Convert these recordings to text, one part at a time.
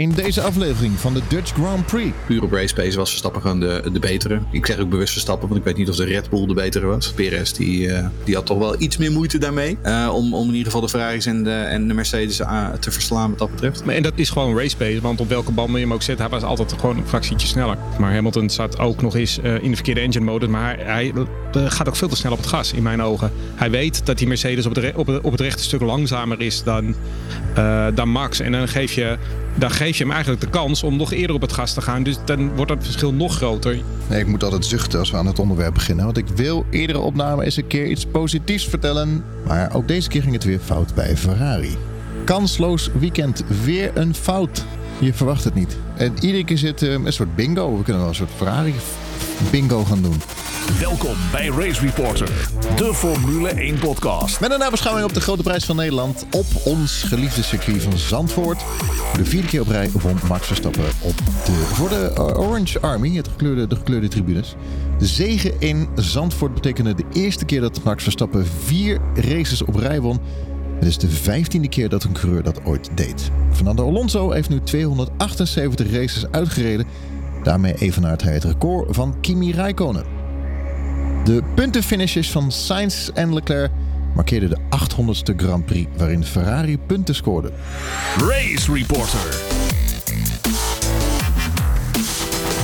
In deze aflevering van de Dutch Grand Prix. Puur op race pace was Verstappen gewoon de, de betere. Ik zeg ook bewust Verstappen, want ik weet niet of de Red Bull de betere was. Perez die, uh, die had toch wel iets meer moeite daarmee. Uh, om, om in ieder geval de Ferraris en de, en de Mercedes uh, te verslaan wat dat betreft. En dat is gewoon race pace, want op welke band je hem ook zet, hij was altijd gewoon een fractietje sneller. Maar Hamilton zat ook nog eens in de verkeerde engine mode. Maar hij, hij gaat ook veel te snel op het gas, in mijn ogen. Hij weet dat die Mercedes op het, op het, rechte stuk langzamer is dan, dan Max. En dan geef je dan geef je hem eigenlijk de kans om nog eerder op het gas te gaan. Dus dan wordt dat verschil nog groter. Nee, ik moet altijd zuchten als we aan het onderwerp beginnen. Want ik wil eerdere opname eens een keer iets positiefs vertellen. Maar ook deze keer ging het weer fout bij Ferrari. Kansloos weekend. Weer een fout. Je verwacht het niet. En iedere keer zit um, een soort bingo. We kunnen wel een soort Ferrari bingo gaan doen. Welkom bij Race Reporter, de Formule 1 podcast. Met een nabeschouwing op de Grote Prijs van Nederland op ons geliefde circuit van Zandvoort. De vierde keer op rij won Max Verstappen op de, voor de Orange Army, het gekleurde, de gekleurde tribunes. De zege in Zandvoort betekende de eerste keer dat Max Verstappen vier races op rij won. Het is de vijftiende keer dat een coureur dat ooit deed. Fernando Alonso heeft nu 278 races uitgereden. Daarmee evenaart hij het record van Kimi Räikkönen. De puntenfinishes van Sainz en Leclerc markeerden de 800ste Grand Prix waarin Ferrari punten scoorde. Race Reporter.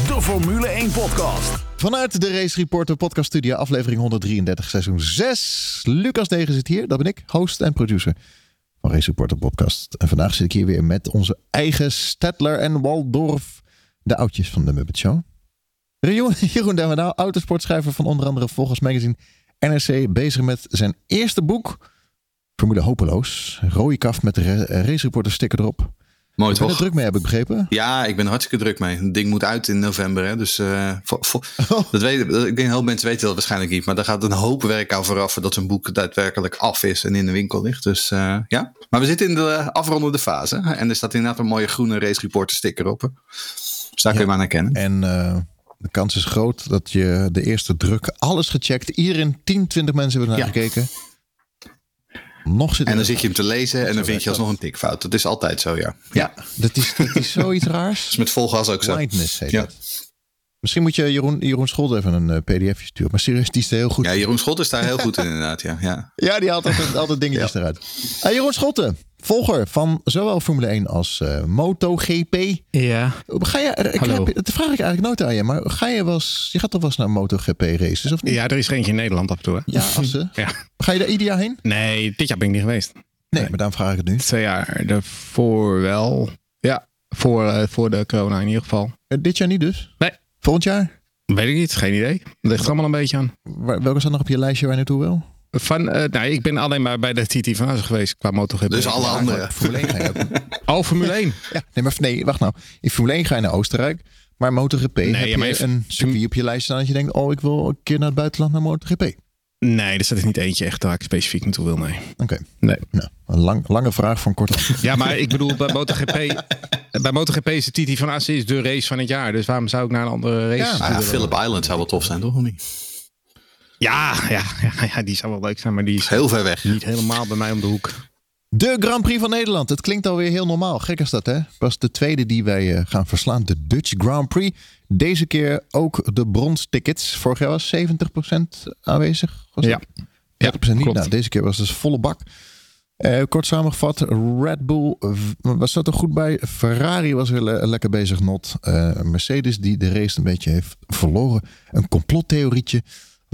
De Formule 1 podcast. Vanuit de Race Reporter podcast studio aflevering 133 seizoen 6. Lucas Degen zit hier, dat ben ik, host en producer van Race Reporter podcast. En vandaag zit ik hier weer met onze eigen Stedtler en Waldorf, de oudjes van de Muppet Show. Jeroen, Jeroen Demmerdaal, autosportschrijver van onder andere Volgens Magazine NRC, bezig met zijn eerste boek, Formule Hopeloos. Rode kaf met de race reporter sticker erop. Mooi toch? Er druk mee, heb ik begrepen? Ja, ik ben er hartstikke druk mee. Het ding moet uit in november. Hè? Dus uh, dat weet, ik denk heel veel mensen weten dat waarschijnlijk niet. Maar daar gaat een hoop werk aan vooraf voordat zo'n boek daadwerkelijk af is en in de winkel ligt. Dus uh, ja. Maar we zitten in de afrondende fase. En er staat inderdaad een mooie groene race reporter sticker op. Dus daar kun je maar naar kennen. En uh, de kans is groot dat je de eerste druk, alles gecheckt. Iedereen 10, 20 mensen hebben naar gekeken. Nog zit en dan zit je hem te lezen en dan vind je alsnog een tikfout. Dat is altijd zo, ja. Ja, dat, is, dat is zoiets raars. Dat is met vol gas ook zo. Blindness heet ja. Misschien moet je Jeroen, Jeroen Scholt even een uh, pdf sturen. Maar serieus, die is heel goed. Ja, Jeroen Scholt is daar heel goed in inderdaad. Ja, ja. ja die haalt altijd, altijd dingetjes ja. eruit. Uh, Jeroen Scholte, volger van zowel Formule 1 als uh, MotoGP. Ja. Ga je, ik Hallo. Heb, dat vraag ik eigenlijk nooit aan je. Maar ga je wel eens, je gaat toch wel eens naar MotoGP races of niet? Ja, er is geen in Nederland af en toe. Hè? Ja, Assen. ja. Ga je daar ieder jaar heen? Nee, dit jaar ben ik niet geweest. Nee, nee. maar dan vraag ik het nu. Twee jaar daarvoor wel. Ja, voor, uh, voor de corona in ieder geval. dit jaar niet dus? Nee. Volgend jaar? Weet ik niet, geen idee. Het ligt er allemaal een beetje aan. Waar, welke staat nog op je lijstje waar je naartoe wil? Van, uh, nou, ik ben alleen maar bij de TT van geweest qua MotoGP. Dus alle andere. Formule 1 ga je ook. Oh, Formule 1. ja, nee, maar nee, wacht nou. In Formule 1 ga je naar Oostenrijk. Maar MotoGP nee, heb ja, maar je een circuit op je lijst staan dat je denkt, oh, ik wil een keer naar het buitenland naar MotoGP. Nee, er staat niet eentje echt waar ik specifiek naartoe wil. Nee. Oké. Okay. Nee. Nou, een lang, lange vraag van kort. ja, maar ik bedoel, bij MotoGP, bij MotoGP is de TT van Assen is de race van het jaar. Dus waarom zou ik naar een andere race? Ja, ja Phillip Island zou wel tof zijn, toch? Of niet? Ja, ja, ja, die zou wel leuk zijn, maar die is heel ver weg. Niet helemaal bij mij om de hoek. De Grand Prix van Nederland. Het klinkt alweer heel normaal. Gek is dat, hè? Pas de tweede die wij gaan verslaan. De Dutch Grand Prix. Deze keer ook de bronstickets. Vorig jaar was 70% aanwezig. Was ja. 30% ja, niet. Nou, deze keer was dus volle bak. Uh, kort samengevat, Red Bull was dat er goed bij. Ferrari was weer le lekker bezig, not. Uh, Mercedes die de race een beetje heeft verloren. Een complottheorietje.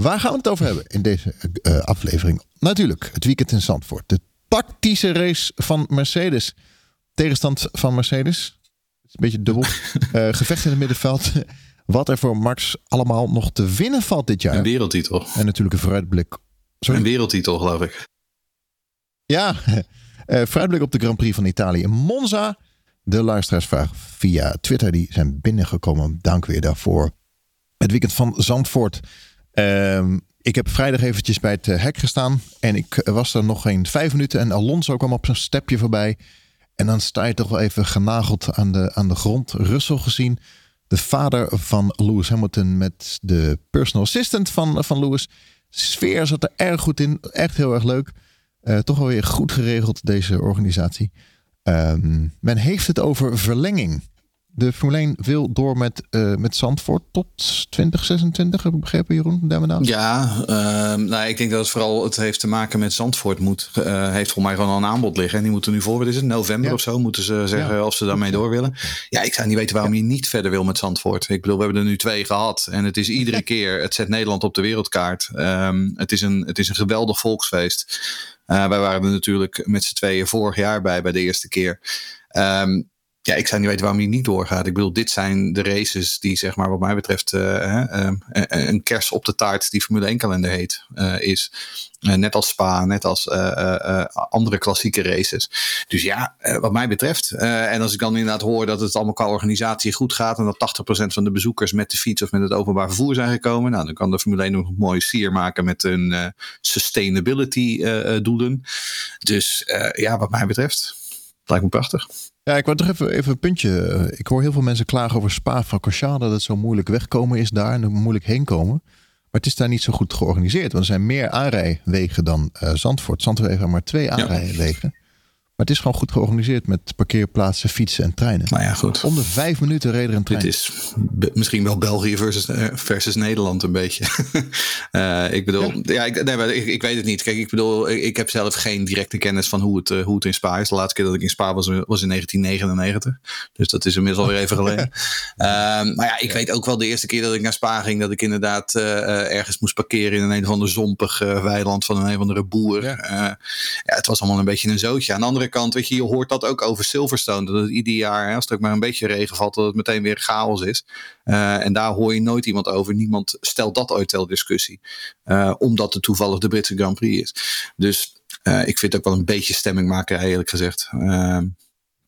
Waar gaan we het over hebben in deze uh, aflevering? Natuurlijk, het weekend in Zandvoort. De tactische race van Mercedes. Tegenstand van Mercedes. Is een beetje dubbel. gevecht in het middenveld. Wat er voor Max allemaal nog te winnen valt dit jaar. Een wereldtitel. En natuurlijk een vooruitblik. Sorry? Een wereldtitel, geloof ik. Ja, uh, vooruitblik op de Grand Prix van Italië. Monza. De luisteraarsvraag via Twitter die zijn binnengekomen. Dank weer daarvoor. Het weekend van Zandvoort. Uh, ik heb vrijdag eventjes bij het hek gestaan. En ik was er nog geen vijf minuten. En Alonso kwam op zijn stepje voorbij. En dan sta je toch wel even genageld aan de, aan de grond. Russell gezien. De vader van Lewis Hamilton met de personal assistant van, van Lewis. Sfeer zat er erg goed in. Echt heel erg leuk. Toch alweer goed geregeld, deze organisatie. Ehm, men heeft het over verlenging. De Formule 1 wil door met, uh, met Zandvoort tot 2026, heb ik begrepen, Jeroen? Daarmee ja, uh, nou, ik denk dat het vooral het heeft te maken met Zandvoort. Moet, uh, heeft voor mij gewoon al een aanbod liggen. En die moeten nu voor, wat is het, november of zo, moeten ze zeggen ja. of ze daarmee door willen. Ja, ik zou niet weten waarom je niet verder wil met Zandvoort. Ik bedoel, we hebben er nu twee gehad. En het is iedere keer, het zet Nederland op de wereldkaart. Um, het, is een, het is een geweldig volksfeest. Uh, wij waren er natuurlijk met z'n tweeën vorig jaar bij, bij de eerste keer. Um, ja, ik zou niet weten waarom die niet doorgaat. Ik bedoel, dit zijn de races die, zeg maar, wat mij betreft, uh, uh, een kers op de taart die Formule 1 kalender heet, uh, is. net als Spa, net als andere klassieke races. Dus ja, wat mij betreft. en als ik dan inderdaad hoor dat het allemaal qua organisatie goed gaat en dat 80% van de bezoekers met de fiets of met het openbaar vervoer zijn gekomen, nou, dan kan de Formule 1 nog een mooie sier maken met hun sustainability doelen. Dus ja, wat mij betreft, lijkt me prachtig. Ja, ik wou toch even, even een puntje. Ik hoor heel veel mensen klagen over Spa van Corchada. Dat het zo moeilijk wegkomen is daar en er moeilijk heen komen. Maar het is daar niet zo goed georganiseerd. Want er zijn meer aanrijwegen dan uh, Zandvoort. Zandvoort heeft maar twee aanrijwegen. Maar het is gewoon goed georganiseerd met parkeerplaatsen, fietsen en treinen. Nou ja, goed. Om de vijf minuten reden een trein. Dit is misschien wel België versus, uh, versus Nederland een beetje. uh, ik bedoel, ja, ja ik, nee, ik, ik, weet het niet. Kijk, ik bedoel, ik, ik heb zelf geen directe kennis van hoe het, uh, hoe het in Spa is. De laatste keer dat ik in Spa was, was in 1999. Dus dat is inmiddels alweer even geleden. Ehm, maar ja, ik weet ook wel de eerste keer dat ik naar Spa ging, dat ik inderdaad ergens moest parkeren in een of ander zompig weiland van een, een of andere boer. Ja. ja, het was allemaal een beetje een zootje. Aan de andere kant, weet je, je hoort dat ook over Silverstone. Dat het ieder jaar, hè, als er ook maar een beetje regen valt, dat het meteen weer chaos is. Uh, en daar hoor je nooit iemand over. Niemand stelt dat ooit ter discussie. Uh, omdat het toevallig de Britse Grand Prix is. Dus uh, ik vind het ook wel een beetje stemming maken, eerlijk gezegd.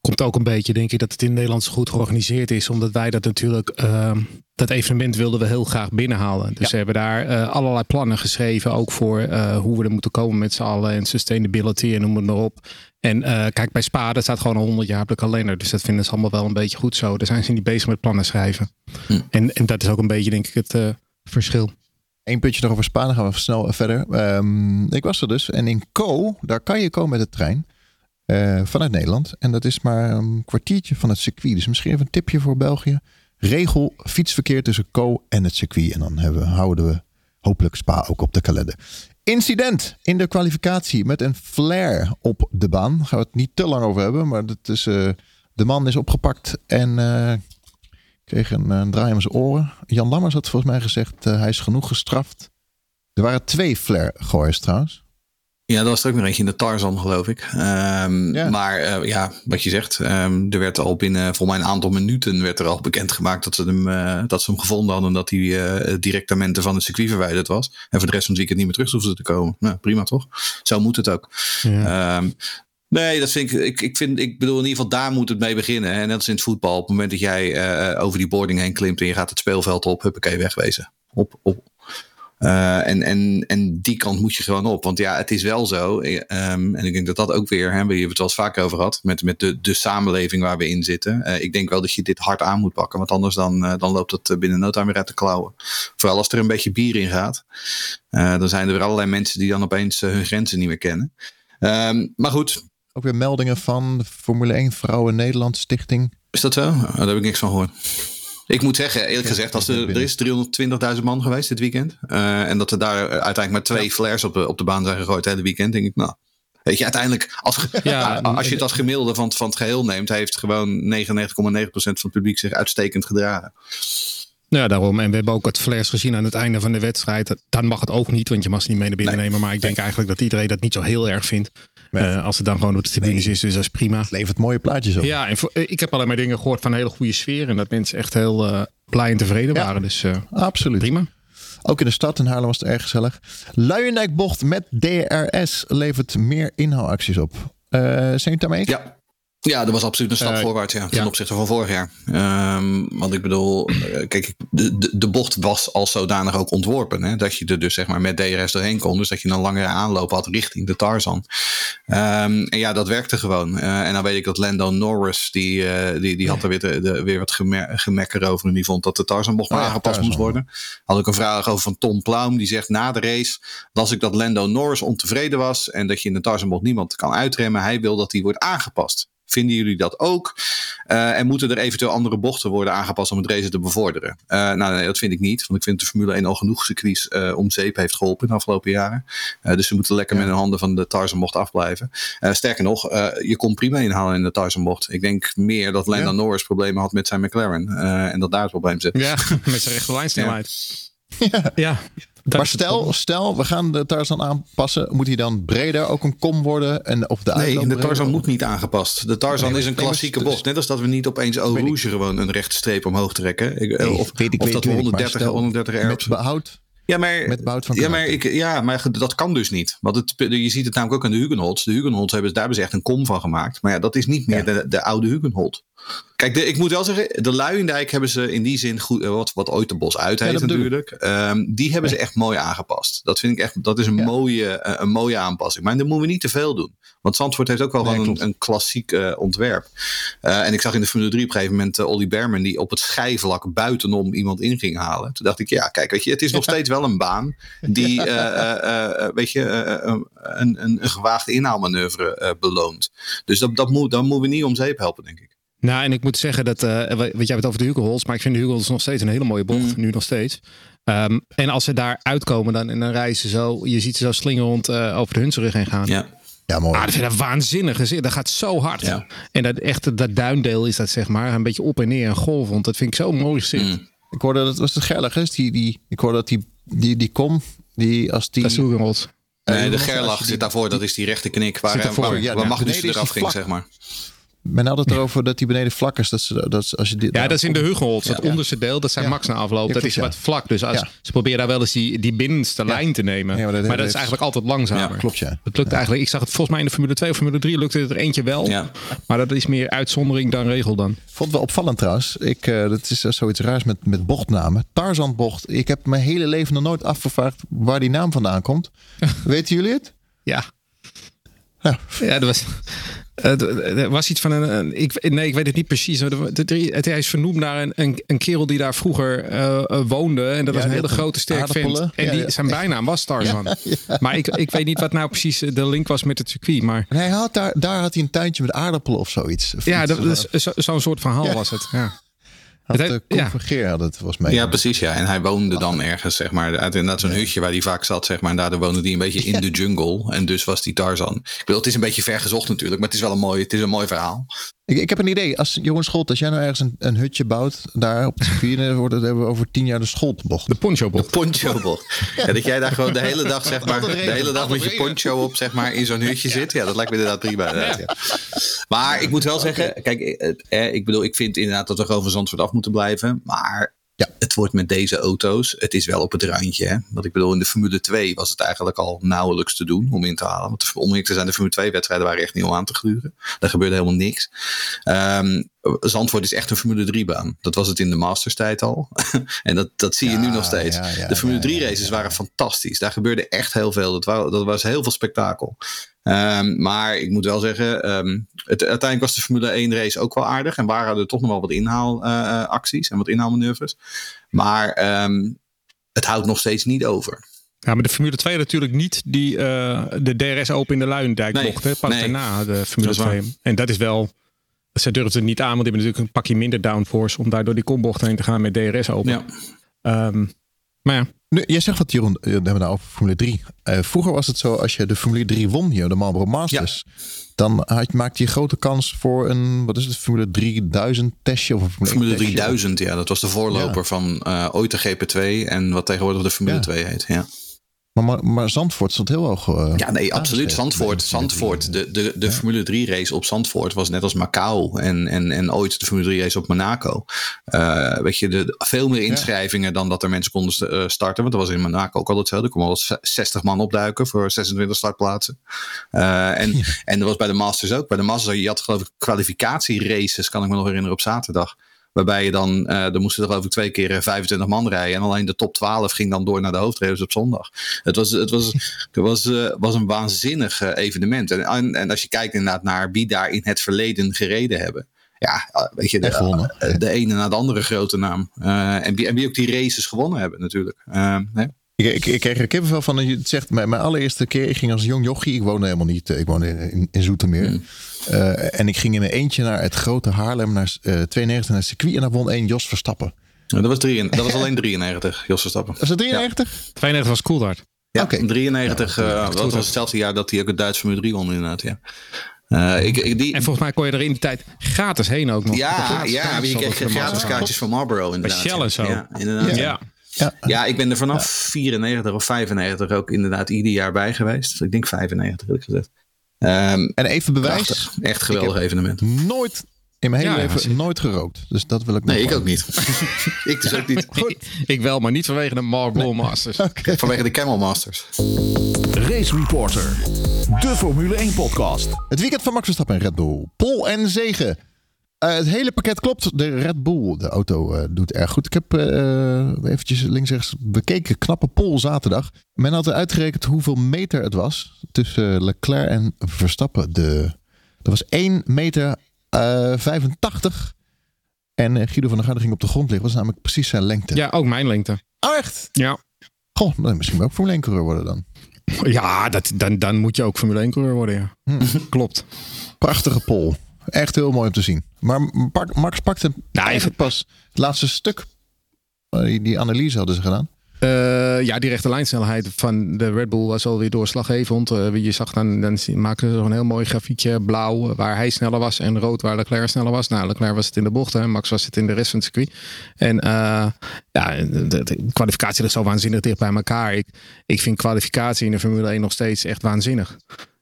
Komt ook een beetje, denk ik, dat het in Nederland zo goed georganiseerd is. Omdat wij dat natuurlijk, uh, dat evenement wilden we heel graag binnenhalen. Dus ja. we hebben daar uh, allerlei plannen geschreven. Ook voor uh, hoe we er moeten komen met z'n allen. En sustainability en noem het maar op. En uh, kijk, bij Spa, daar staat gewoon een 100 jaar op de kalender. Dus dat vinden ze allemaal wel een beetje goed zo. Daar zijn ze niet bezig met plannen schrijven. Hm. En, en dat is ook een beetje, denk ik, het verschil. Eén puntje nog over Spa, dan gaan we snel verder. Um, ik was er dus. En in Co, daar kan je komen met de trein. Uh, vanuit Nederland. En dat is maar een kwartiertje van het circuit. Dus misschien even een tipje voor België. Regel fietsverkeer tussen Co en het circuit. En dan hebben, houden we hopelijk Spa ook op de kalender. Incident in de kwalificatie met een flare op de baan. Daar gaan we het niet te lang over hebben. Maar dat is, uh, de man is opgepakt en uh, kreeg een, een, draai om zijn oren. Jan Lammers had volgens mij gezegd, hij is genoeg gestraft. Er waren twee flare gooiers trouwens. Ja, dat was er ook nog eentje in de Tarzan, geloof ik. Um, ja. Maar uh, ja, wat je zegt, um, er werd al binnen voor mij een aantal minuten werd er al bekendgemaakt dat ze hem, uh, dat ze hem gevonden hadden. Dat hij uh, directement van het circuit verwijderd was. En voor de rest van het weekend niet meer terug hoefde te komen. Nou, prima toch? Zo moet het ook. Ja. Um, Nee, dat vind ik, ik, ik, vind, ik bedoel, in ieder geval daar moet het mee beginnen. En net als in het voetbal, op het moment dat jij uh, over die boarding heen klimt en je gaat het speelveld op, huppakee, wegwezen. Op, op, uh, en, en, en die kant moet je gewoon op. Want ja, het is wel zo. Um, en ik denk dat dat ook weer, hè, we hebben het wel eens vaak over gehad. Met, met de, de samenleving waar we in zitten. Uh, ik denk wel dat je dit hard aan moet pakken. Want anders dan, uh, dan loopt het binnen no time weer uit de klauwen. Vooral als er een beetje bier in gaat. dan zijn er weer allerlei mensen die dan opeens hun grenzen niet meer kennen. Um, maar goed. Ook weer meldingen van de Formule 1 Vrouwen Nederland Stichting. Is dat zo? Oh, daar heb ik niks van gehoord. Ik moet zeggen, eerlijk gezegd, als er, er is 320.000 man geweest dit weekend. Uh, en dat er daar uiteindelijk maar twee flares op de, op de baan zijn gegooid het hele weekend. Denk ik, nou, Weet je, uiteindelijk, als, ja, als je het als gemiddelde van, van het geheel neemt, heeft gewoon 99,9% van het publiek zich uitstekend gedragen. Ja, daarom. En we hebben ook het flares gezien aan het einde van de wedstrijd. Dan mag het ook niet, want je mag ze niet mee naar binnen nee. nemen. Maar ik denk eigenlijk dat iedereen dat niet zo heel erg vindt. Uh, als het dan gewoon op de tribunes nee. is, dus dat is prima. Het levert mooie plaatjes op. Ja, en voor, ik heb alleen maar dingen gehoord van een hele goede sfeer. En dat mensen echt heel uh, blij en tevreden ja, waren. Dus uh, absoluut. prima. Ook in de stad in Haarlem was het erg gezellig. Luijendijkbocht met DRS levert meer inhaalacties op. zijn jullie daarmee eens? Ja. Ja, dat was absoluut een stap uh, voorwaarts ja, ten ja. opzichte van vorig jaar. Um, want ik bedoel, kijk, de, de, de, bocht was al zodanig ook ontworpen. Hè, dat je er dus zeg maar met DRS doorheen kon. Dus dat je een langere aanloop had richting de Tarzan. Um, en ja, dat werkte gewoon. Uh, en dan weet ik dat Lando Norris, die, uh, die, die had er weer, de, de, weer wat gemer, gemekker over. En die vond dat de Tarzanbocht maar oh, aangepast moest worden. Had ik een vraag over van Tom Plaum. Die zegt na de race, las ik dat Lando Norris ontevreden was. En dat je in de Tarzanbocht niemand kan uitremmen. Hij wil dat die wordt aangepast. Vinden jullie dat ook? Uh, en moeten er eventueel andere bochten worden aangepast om het race te bevorderen? Uh, nou, nee, dat vind ik niet. Want ik vind de Formule 1 al genoeg circuits uh, om zeep heeft geholpen in de afgelopen jaren. dus ze moeten lekker ja. met hun handen van de Tarzanbocht afblijven. sterker nog, je kon prima inhalen in de Tarzanbocht. Ik denk meer dat Lando ja. Norris problemen had met zijn McLaren. en dat daar het probleem zit. Ja, met zijn rechte lijnsnelheid. Ja. ja. Maar stel, stel, we gaan de Tarzan aanpassen. Moet hij dan breder ook een kom worden? En of de nee, de Tarzan moet niet aangepast. De Tarzan nee, is een klassieke bocht. Net als dat we niet opeens Eau Rouge gewoon een rechte streep omhoog trekken. Ik, nee, of, weet ik, of weet dat we 130, stel, 130 Met behoud ja, maar, met behoud van ja, maar, ik, ja, maar dat kan dus niet. Want het, je ziet het namelijk ook aan de Hugenholz. De Hugenholz hebben, daar hebben ze echt een kom van gemaakt. Maar ja, dat is niet meer ja. de, de oude Hugenholz. Kijk, de, ik moet wel zeggen, de Luijendijk hebben ze in die zin goed, wat, wat ooit de bos uit heet ja, natuurlijk. Um, die hebben ze echt mooi aangepast. Dat vind ik echt, dat is een, mooie, uh, een mooie aanpassing. Maar dan moeten we niet te veel doen. Want Zandvoort heeft ook wel nee, een, een, klassiek uh, ontwerp. Uh, en ik zag in de Formule 3 op een gegeven moment Olly Berman die op het schijfvlak buitenom iemand in ging halen. Toen dacht ik, ja, kijk, weet je, het is nog steeds wel een baan die, weet je, een, een, een gewaagde inhaalmanoeuvre beloont. Dus dat, dat moet, moeten we niet om zeep helpen, denk ik. Nou, en ik moet zeggen dat, uh, wat jij hebt het over de Hugelholz, maar ik vind de Hugelholz nog steeds een hele mooie bocht, mm. nu nog steeds. Um, en als ze daar uitkomen, dan, en dan rijden ze zo, je ziet ze zo slingerend uh, over de Hunsrug heen gaan. Ja. Ja, mooi. Ah, dat vind ik waanzinnig. Dat gaat zo hard. Ja. En dat echt dat duindeel is dat zeg maar een beetje op en neer en golvend. Dat vind ik zo mooi gezicht. Mm. Ik hoorde dat het was de Gerlach, die, die, ik hoorde dat die, die, die kom, die als die. Dat is. Nee, de Gerlach zit daarvoor. Dat is die rechte knik waar, waar, waar, ja, waar Magnus eraf ging, zeg maar. Men had het erover dat die beneden vlak is. Dat ze, dat als je die, ja, dat is in de Hugenholz. Dat ja. onderste deel, dat zijn ja. max na afloop. dat is wat vlak. Dus als, ze proberen daar wel eens die, die binnenste lijn te nemen. maar dat, maar dat is eigenlijk altijd langzamer. klopt, ja. Het lukt eigenlijk. Ik zag het volgens mij in de Formule 2 of Formule 3 lukte het er eentje wel. Maar dat is meer uitzondering dan regel dan. Vond het wel opvallend trouwens. Ik, uh, dat is uh, zoiets raars met, met bochtnamen. Tarzanbocht. Ik heb mijn hele leven nog nooit afgevraagd waar die naam vandaan komt. Weten jullie het? Ja. Ja, ja dat was. Er was iets van een. ik, nee, ik weet het niet precies. Het, hij is vernoemd naar een, een, een kerel die daar vroeger uh, woonde. En dat ja, was een hele grote, sterk vent. En die, zijn bijnaam was Tarzan. Maar ik, ik weet niet wat nou precies de link was met het circuit. Maar... En hij had daar, daar had hij een tuintje met aardappelen of zoiets. Of ja, zo'n zo soort verhaal was het. Ja. Had het, uh, had het was mee. Ja, precies. Ja. En hij woonde dan ergens, zeg maar, uit inderdaad zo'n hutje waar hij vaak zat, zeg maar. En daardoor woonde hij een beetje in de jungle. En dus was die Tarzan. Ik bedoel, het is een beetje ver gezocht natuurlijk, maar het is wel een mooi, het is een mooi verhaal. Ik, ik heb een idee. Als Johan Scholt, als jij nou ergens een, een hutje bouwt, daar op het circuit, wordt het hebben we over tien jaar de Scholtbocht. De ponchobocht. De ponchobocht. ja, dat jij daar gewoon de hele dag, zeg maar, de hele dag met je poncho op, zeg maar, in zo'n hutje zit. Ja, dat lijkt me inderdaad prima. Ja. Maar ik moet wel zeggen, kijk, ik bedoel, ik vind inderdaad dat we gewoon van Zandvoort af moeten blijven. Maar ja, het wordt met deze auto's, het is wel op het randje. Hè? Want ik bedoel, in de Formule 2 was het eigenlijk al nauwelijks te doen om in te halen. Want om eerlijk te zijn, de Formule 2 wedstrijden waren echt niet om aan te gluren. Daar gebeurde helemaal niks. Um, Zandvoort is echt een Formule 3 baan. Dat was het in de Masters tijd al. en dat, dat zie je ja, nu nog steeds. Ja, ja, de Formule 3 races waren fantastisch. Daar gebeurde echt heel veel. Dat, was, dat was heel veel spektakel. Um, maar ik moet wel zeggen, um, het, uiteindelijk was de Formule 1 race ook wel aardig. En waren er toch nog wel wat inhaalacties uh, en wat inhaalmanoeuvres. Maar um, het houdt nog steeds niet over. Ja, maar de Formule 2 natuurlijk niet die, uh, de DRS Open in de Luindijk nee, mocht. Hè? Pas nee, daarna de Formule 2. En dat is wel... Ze durfden het niet aan, want die hebben natuurlijk een pakje minder downforce... om daar door die kombocht heen te gaan met DRS Open. Ja. Maar ja. Nu, jij zegt wat Jeroen, we hebben nou over Formule 3. Uh, vroeger was het zo, als je de Formule 3 won, hier, de Marlboro Masters, ja. dan had, maakte je grote kans voor een, wat is het, Formule 3000 testje? Of een Formule, Formule 3000, ja. Dat was de voorloper ja. van uh, ooit de GP2 en wat tegenwoordig de Formule ja. 2 heet, ja. Maar, maar, maar, Zandvoort stond heel hoog. Uh, ja, nee, absoluut. Zandvoort, Zandvoort de, de, de ja. Formule 3 race op Zandvoort was net als Macau en, en, en ooit de Formule 3 race op Monaco. Uh, weet je, de, veel meer inschrijvingen ja. dan dat er mensen konden starten. Want dat was in Monaco ook al hetzelfde. Er kon wel 60 man opduiken voor 26 startplaatsen. en, ja. en dat was bij de Masters ook. Bij de Masters, je had geloof ik kwalificatieraces, kan ik me nog herinneren, op zaterdag. Waarbij je dan, uh, er moesten er geloof ik twee keer 25 man rijden. En alleen de top 12 ging dan door naar de hoofdraces op zondag. Het was, het was, het was, uh, was een waanzinnig evenement. En, en, en, als je kijkt inderdaad naar wie daar in het verleden gereden hebben. Ja, weet je, de, de ene na de andere grote naam. en, wie, en wie ook die races gewonnen hebben natuurlijk. Nee? Ik, ik, ik kreeg er kippenvel van je het zegt. Mijn, mijn allereerste keer, ik ging als jong jochie. Ik woonde helemaal niet. eh, Ik woonde in, in Zoetermeer. Hmm. Eh, en ik ging in mijn eentje naar het grote Haarlem, naar eh 92, naar het circuit. En daar won één Jos Verstappen. Ja, dat, was drie, dat was alleen 93, Jos Verstappen. Was het 93? 92 was Coulthard. Ja, Oké. 93, eh, dat was hetzelfde jaar dat hij ook het Duits Formule 3 won inderdaad, ja. Eh, ik, ik, die, En volgens mij kon je er in die tijd gratis heen ook nog. ja, Gratis ja, kaartjes je kreeg gratis kaartjes van Marlboro inderdaad. Shell en zo. Ja, inderdaad. Ja. Ja. Ja, ik ben er vanaf 94 of 95 ook inderdaad ieder jaar bij geweest. Ik denk 95 heb ik gezegd. Ehm, En even bewijs. prachtig. Echt geweldig evenement. Nooit in mijn hele Ja, leven nooit gerookt. Dus dat wil ik nog Nee, ik ook niet. ik dus ook niet. Ik wel, maar niet vanwege de Marlboro Masters. Vanwege de Camel Masters. Race Reporter, de Formule 1 podcast. Het weekend van Max Verstappen en Red Bull. Pol en zegen. Eh, het hele pakket klopt. De Red Bull, de auto, eh, doet erg goed. Ik heb eh eventjes links-rechts bekeken. Knappe pol zaterdag. Men had uitgerekend hoeveel meter het was tussen Leclerc en Verstappen. De, dat was 1 meter eh 85. En Guido van der Garde ging op de grond liggen. was namelijk precies zijn lengte. Ja, ook mijn lengte. Oh, echt? Ja. Goh, dan misschien wel ook Formule 1 coureur worden dan. Ja, dat, dan, dan moet je ook Formule 1 coureur worden, ja. Klopt. Prachtige pol. Echt heel mooi om te zien. Maar Max pakte Nou, eigenlijk pas het laatste stuk. Eh, Die, die analyse hadden ze gedaan. Eh, ja, die rechte lijnsnelheid van de Red Bull was alweer doorslaggevend. Eh, je zag dan, dan maken ze een heel mooi grafiekje. Blauw waar hij sneller was en rood waar Leclerc sneller was. Nou, Leclerc was het in de bocht en Max was het in de rest van het circuit. En ja, de, kwalificatie ligt zo waanzinnig dicht bij elkaar. Ik, ik vind kwalificatie in de Formule 1 nog steeds echt waanzinnig.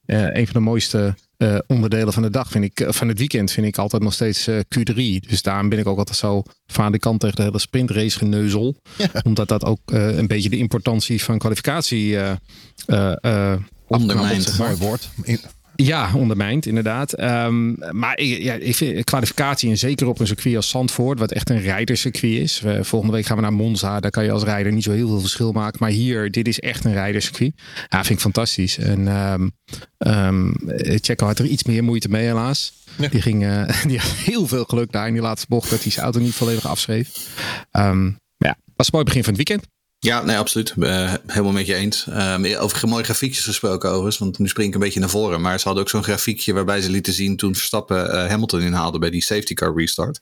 Een van de mooiste eh, onderdelen van de dag vind ik, eh, van het weekend vind ik altijd nog steeds eh, Q3. Dus daarom ben ik ook altijd zo van de kant tegen de hele sprintrace geneuzel. Omdat dat ook een beetje de importantie van kwalificatie eh, Ondermijnt. Mooi woord. Ja, ondermijnt, inderdaad. Ehm, maar ik, ja, ik vind kwalificatie, en zeker op een circuit als Zandvoort, wat echt een rijdercircuit is. Volgende week gaan we naar Monza. Daar kan je als rijder niet zo heel veel verschil maken. Maar hier, dit is echt een rijdercircuit. Ja, vind ik fantastisch. En ehm ehm, Checo had er iets meer moeite mee, helaas. Die, ging, eh, die had heel veel geluk daar in die laatste bocht dat hij zijn auto niet volledig afschreef. Maar ja, was een mooi begin van het weekend. Ja, nee, absoluut. Eh, helemaal met je eens. Um, over mooie grafiekjes gesproken overigens, want nu spring ik een beetje naar voren. Maar ze hadden ook zo'n grafiekje waarbij ze lieten zien toen Verstappen eh, Hamilton inhaalde bij die safety car restart.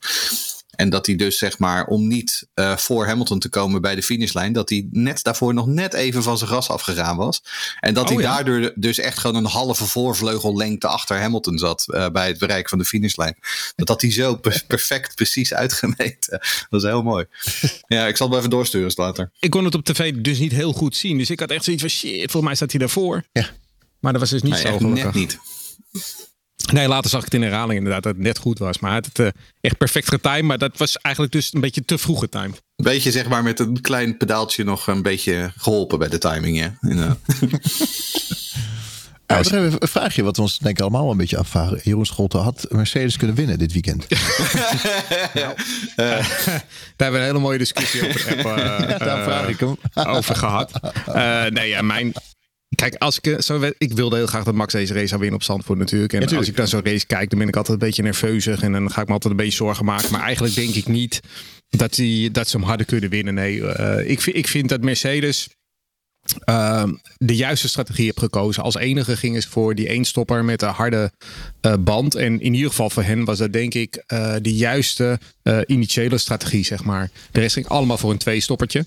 En dat hij dus zeg maar, om niet eh, voor Hamilton te komen bij de finishlijn, dat hij net daarvoor nog net even van zijn gras afgegaan was. En dat Oh, hij ja. daardoor dus echt gewoon een halve voorvleugellengte achter Hamilton zat eh, bij het bereik van de finishlijn. Dat had hij zo per- perfect precies uitgemeten. Dat is heel mooi. Ja, ik zal het wel even doorsturen later. Ik kon het op tv dus niet heel goed zien. Dus ik had echt zoiets van shit, volgens mij staat hij daarvoor. Ja. Maar dat was dus niet Nee, zo gelukkig. net niet. Nee, later zag ik het in herhaling inderdaad dat het net goed was. Maar hij had het eh, echt perfect getimed. Maar dat was eigenlijk dus een beetje te vroeg getimed. Een beetje zeg maar met een klein pedaaltje nog een beetje geholpen bij de timing. Ja. Inderdaad. Ja, nog even een vraagje wat we ons denk ik allemaal wel een beetje afvragen. Jeroen Scholte had Mercedes kunnen winnen dit weekend. Daar hebben we een hele mooie discussie over, eh, Daar eh, vraag ik hem. over gehad. Eh, nee, ja, mijn... Kijk, als ik, eh, zo, ik wilde heel graag dat Max deze race zou winnen op Zandvoort natuurlijk. En als ik naar zo'n race kijk, dan ben ik altijd een beetje nerveuzig. En dan ga ik me altijd een beetje zorgen maken. Maar eigenlijk denk ik niet dat, die, dat ze hem hadden kunnen winnen. Nee, eh, ik, vind, ik vind dat Mercedes eh, de juiste strategie heeft gekozen. Als enige gingen ze voor die eenstopper met de harde eh, band. En in ieder geval voor hen was dat denk ik de juiste initiële strategie, zeg maar. De rest ging allemaal voor een tweestoppertje.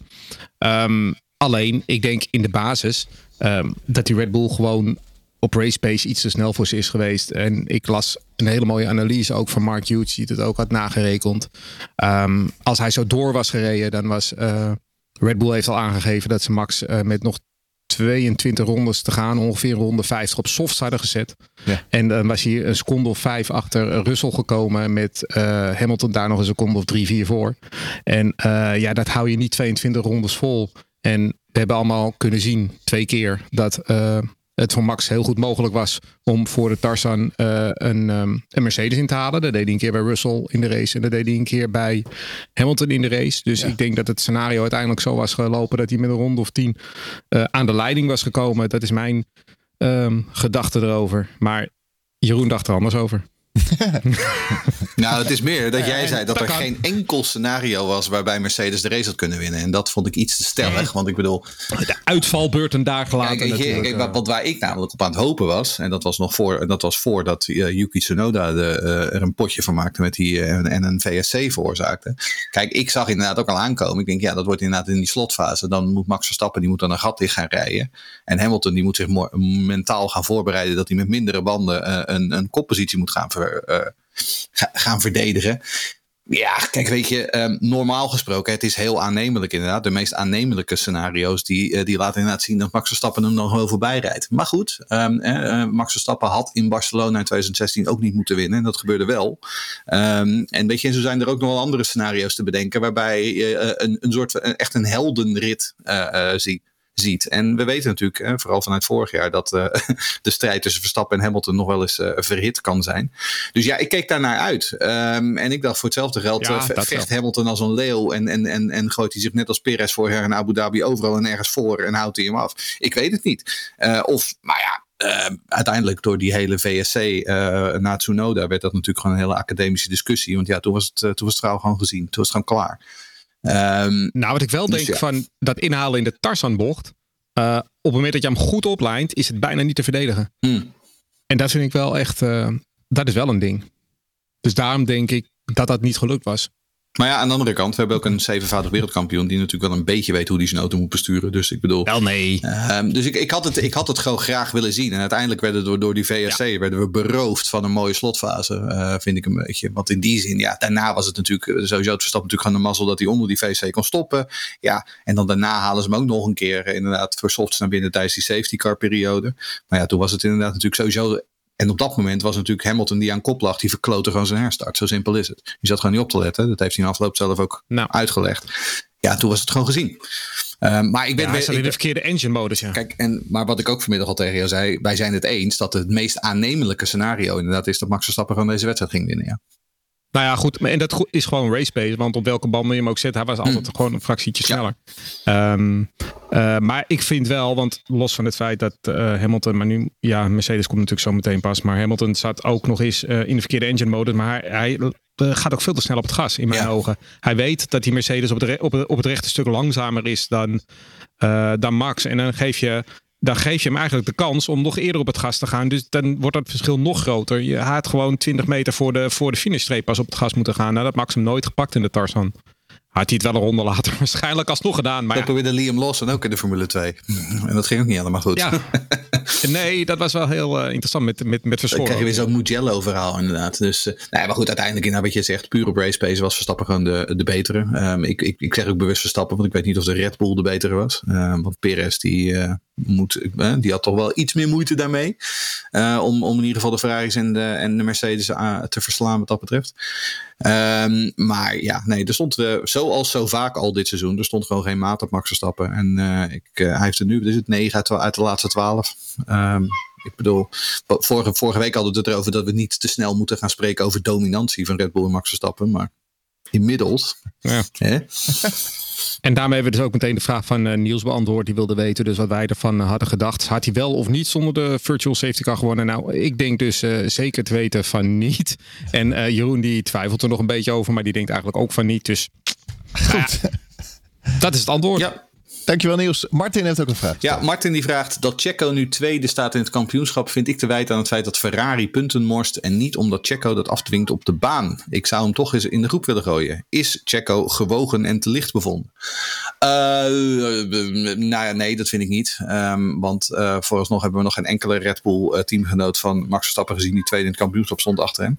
Ehm, alleen, ik denk in de basis ehm, dat die Red Bull gewoon op race pace iets te snel voor ze is geweest. En ik las een hele mooie analyse ook van Mark Hughes, die het ook had nagerekend. Ehm, als hij zo door was gereden, dan was eh, Red Bull heeft al aangegeven dat ze Max eh, met nog 22 rondes te gaan, ongeveer ronde 50 op softs hadden gezet. Ja. En dan was hier een seconde of vijf achter Russell gekomen met eh, Hamilton daar nog een seconde of drie, vier voor. En ja, dat hou je niet 22 rondes vol. En we hebben allemaal kunnen zien, twee keer, dat eh, het voor Max heel goed mogelijk was om voor de Tarzan eh, een, ehm, een Mercedes in te halen. Dat deed hij een keer bij Russell in de race en dat deed hij een keer bij Hamilton in de race. Dus ik denk dat het scenario uiteindelijk zo was gelopen dat hij met een ronde of tien eh, aan de leiding was gekomen. Dat is mijn ehm, gedachte erover. Maar Jeroen dacht er anders over. nou, het is meer dat jij zei dat, dat er kan. geen enkel scenario was waarbij Mercedes de race had kunnen winnen. En dat vond ik iets te stellig. Want ik bedoel, De uitvalbeurt een dag later Kijk, want waar ik namelijk op aan het hopen was, en dat was nog voor, dat was voordat uh, Yuki Tsunoda de, uh, er een potje van maakte met die, uh, en een VSC veroorzaakte. Kijk, ik zag inderdaad ook al aankomen. Ik denk, ja, dat wordt inderdaad in die slotfase. Dan moet Max Verstappen, die moet dan een gat dicht gaan rijden. En Hamilton, die moet zich mentaal gaan voorbereiden dat hij met mindere banden een, een koppositie moet gaan, ver, ga, gaan verdedigen. Ja, kijk, weet je, um, normaal gesproken, het is heel aannemelijk inderdaad. De meest aannemelijke scenario's, die, uh, die laten inderdaad zien dat Max Verstappen hem nog wel voorbij rijdt. Maar goed, um, uh, Max Verstappen had in Barcelona in 2016 ook niet moeten winnen. En dat gebeurde wel. Um, en weet je, zo zijn er ook nog wel andere scenario's te bedenken, waarbij je uh, een, een soort, echt een heldenrit uh, ziet ziet. En we weten natuurlijk, vooral vanuit vorig jaar, dat uh, de strijd tussen Verstappen en Hamilton nog wel eens uh, verhit kan zijn. Dus ja, ik keek daar naar uit. Um, en ik dacht voor hetzelfde geld ja, uh, vecht Hamilton als een leeuw en, en, en, en gooit hij zich net als Perez vorig jaar in Abu Dhabi overal en ergens voor en houdt hij hem af. Ik weet het niet. Uh, of, maar ja, Uh, uiteindelijk door die hele VSC uh, na Tsunoda werd dat natuurlijk gewoon een hele academische discussie. Want ja, toen was het, uh, toen was het gewoon gezien. Toen was het gewoon klaar. Um, nou, wat ik wel dus denk ja. van dat inhalen in de Tarzanbocht. Uh, op het moment dat je hem goed oplijnt, is het bijna niet te verdedigen. Hmm. En dat vind ik wel echt, uh, dat is wel een ding. Dus daarom denk ik dat dat niet gelukt was. Maar ja, aan de andere kant, we hebben ook een zevenvoudig wereldkampioen die natuurlijk wel een beetje weet hoe hij zijn auto moet besturen. Dus ik bedoel. Wel nee. Uh, dus ik, ik, had het, ik had het gewoon graag willen zien. En uiteindelijk werden we door die VSC ja. werden we beroofd van een mooie slotfase, uh, vind ik een beetje. Want in die zin, ja, daarna was het natuurlijk sowieso het verstap natuurlijk gewoon de mazzel dat hij onder die VSC kon stoppen. Ja, en dan daarna halen ze hem ook nog een keer uh, inderdaad voor softs naar binnen tijdens die safety car periode. Maar ja, toen was het inderdaad natuurlijk sowieso en op dat moment was natuurlijk Hamilton die aan kop lag, die verklote gewoon zijn herstart. Zo simpel is het. Je zat gewoon niet op te letten. Dat heeft hij in afloop zelf ook nou. uitgelegd. Ja, toen was het gewoon gezien. Uh, maar ik ben ja, hij zat in de verkeerde engine modus. Ja. Kijk, en, maar wat ik ook vanmiddag al tegen jou zei, wij zijn het eens dat het meest aannemelijke scenario inderdaad is dat Max Verstappen gewoon deze wedstrijd ging winnen. Ja. Nou ja, goed. En dat is gewoon race pace. Want op welke band je hem ook zet, hij was altijd mm. gewoon een fractietje sneller. Ja. Um, uh, maar ik vind wel, want los van het feit dat uh, Hamilton, maar nu, ja, Mercedes komt natuurlijk zo meteen pas. Maar Hamilton zat ook nog eens uh, in de verkeerde engine modus. Maar hij, hij gaat ook veel te snel op het gas, in mijn ja. ogen. Hij weet dat die Mercedes op het, op, het, op het rechte stuk langzamer is dan, dan Max. En dan geef je dan geef je hem eigenlijk de kans om nog eerder op het gas te gaan. Dus dan wordt dat verschil nog groter. Je had gewoon 20 meter voor de, voor de finishstreep pas op het gas moeten gaan. Nou, dat Max hem nooit gepakt in de Tarzan. Had hij het wel een ronde later waarschijnlijk alsnog gedaan. Maar dat ja. probeerde Liam Lawson ook in de Formule 2. En dat ging ook niet helemaal goed. Ja. nee, dat was wel heel uh, interessant met, met, met Dan krijg je weer zo'n Mugello verhaal inderdaad. Dus, uh, nou ja, maar goed, uiteindelijk in wat je zegt, puur op race pace was Verstappen gewoon de, de betere. Um, ik, ik, ik zeg ook bewust Verstappen, want ik weet niet of de Red Bull de betere was. Um, want Perez die, uh, moet, die had toch wel iets meer moeite daarmee. om, om in ieder geval de Ferraris en de, en de Mercedes te verslaan wat dat betreft. Um, maar ja, nee, er stond uh, zoals zo vaak al dit seizoen, er stond gewoon geen maat op Max Verstappen. En ik, hij heeft er nu, is het 9 uit, uit de laatste 12. Um, ik bedoel, vorige, vorige week hadden we het erover dat we niet te snel moeten gaan spreken over dominantie van Red Bull en Max Verstappen. Maar inmiddels. Ja. Hè? En daarmee hebben we dus ook meteen de vraag van uh, Niels beantwoord. Die wilde weten dus wat wij ervan uh, hadden gedacht. Had hij wel of niet zonder de virtual safety car gewonnen? Nou, ik denk dus uh, zeker te weten van niet. En Jeroen die twijfelt er nog een beetje over. Maar die denkt eigenlijk ook van niet. Dus Goed. dat is het antwoord. Ja. Dankjewel Niels. Martin heeft ook een vraag. Ja, Martin die vraagt dat Checo nu tweede staat in het kampioenschap. Vind ik te wijten aan het feit dat Ferrari punten morst. En niet omdat Checo dat afdwingt op de baan. Ik zou hem toch eens in de groep willen gooien. Is Checo gewogen en te licht bevonden? Uh, nou nee, dat vind ik niet. Um, want uh, vooralsnog hebben we nog geen enkele Red Bull uh, teamgenoot van Max Verstappen gezien. Die tweede in het kampioenschap stond achter hem.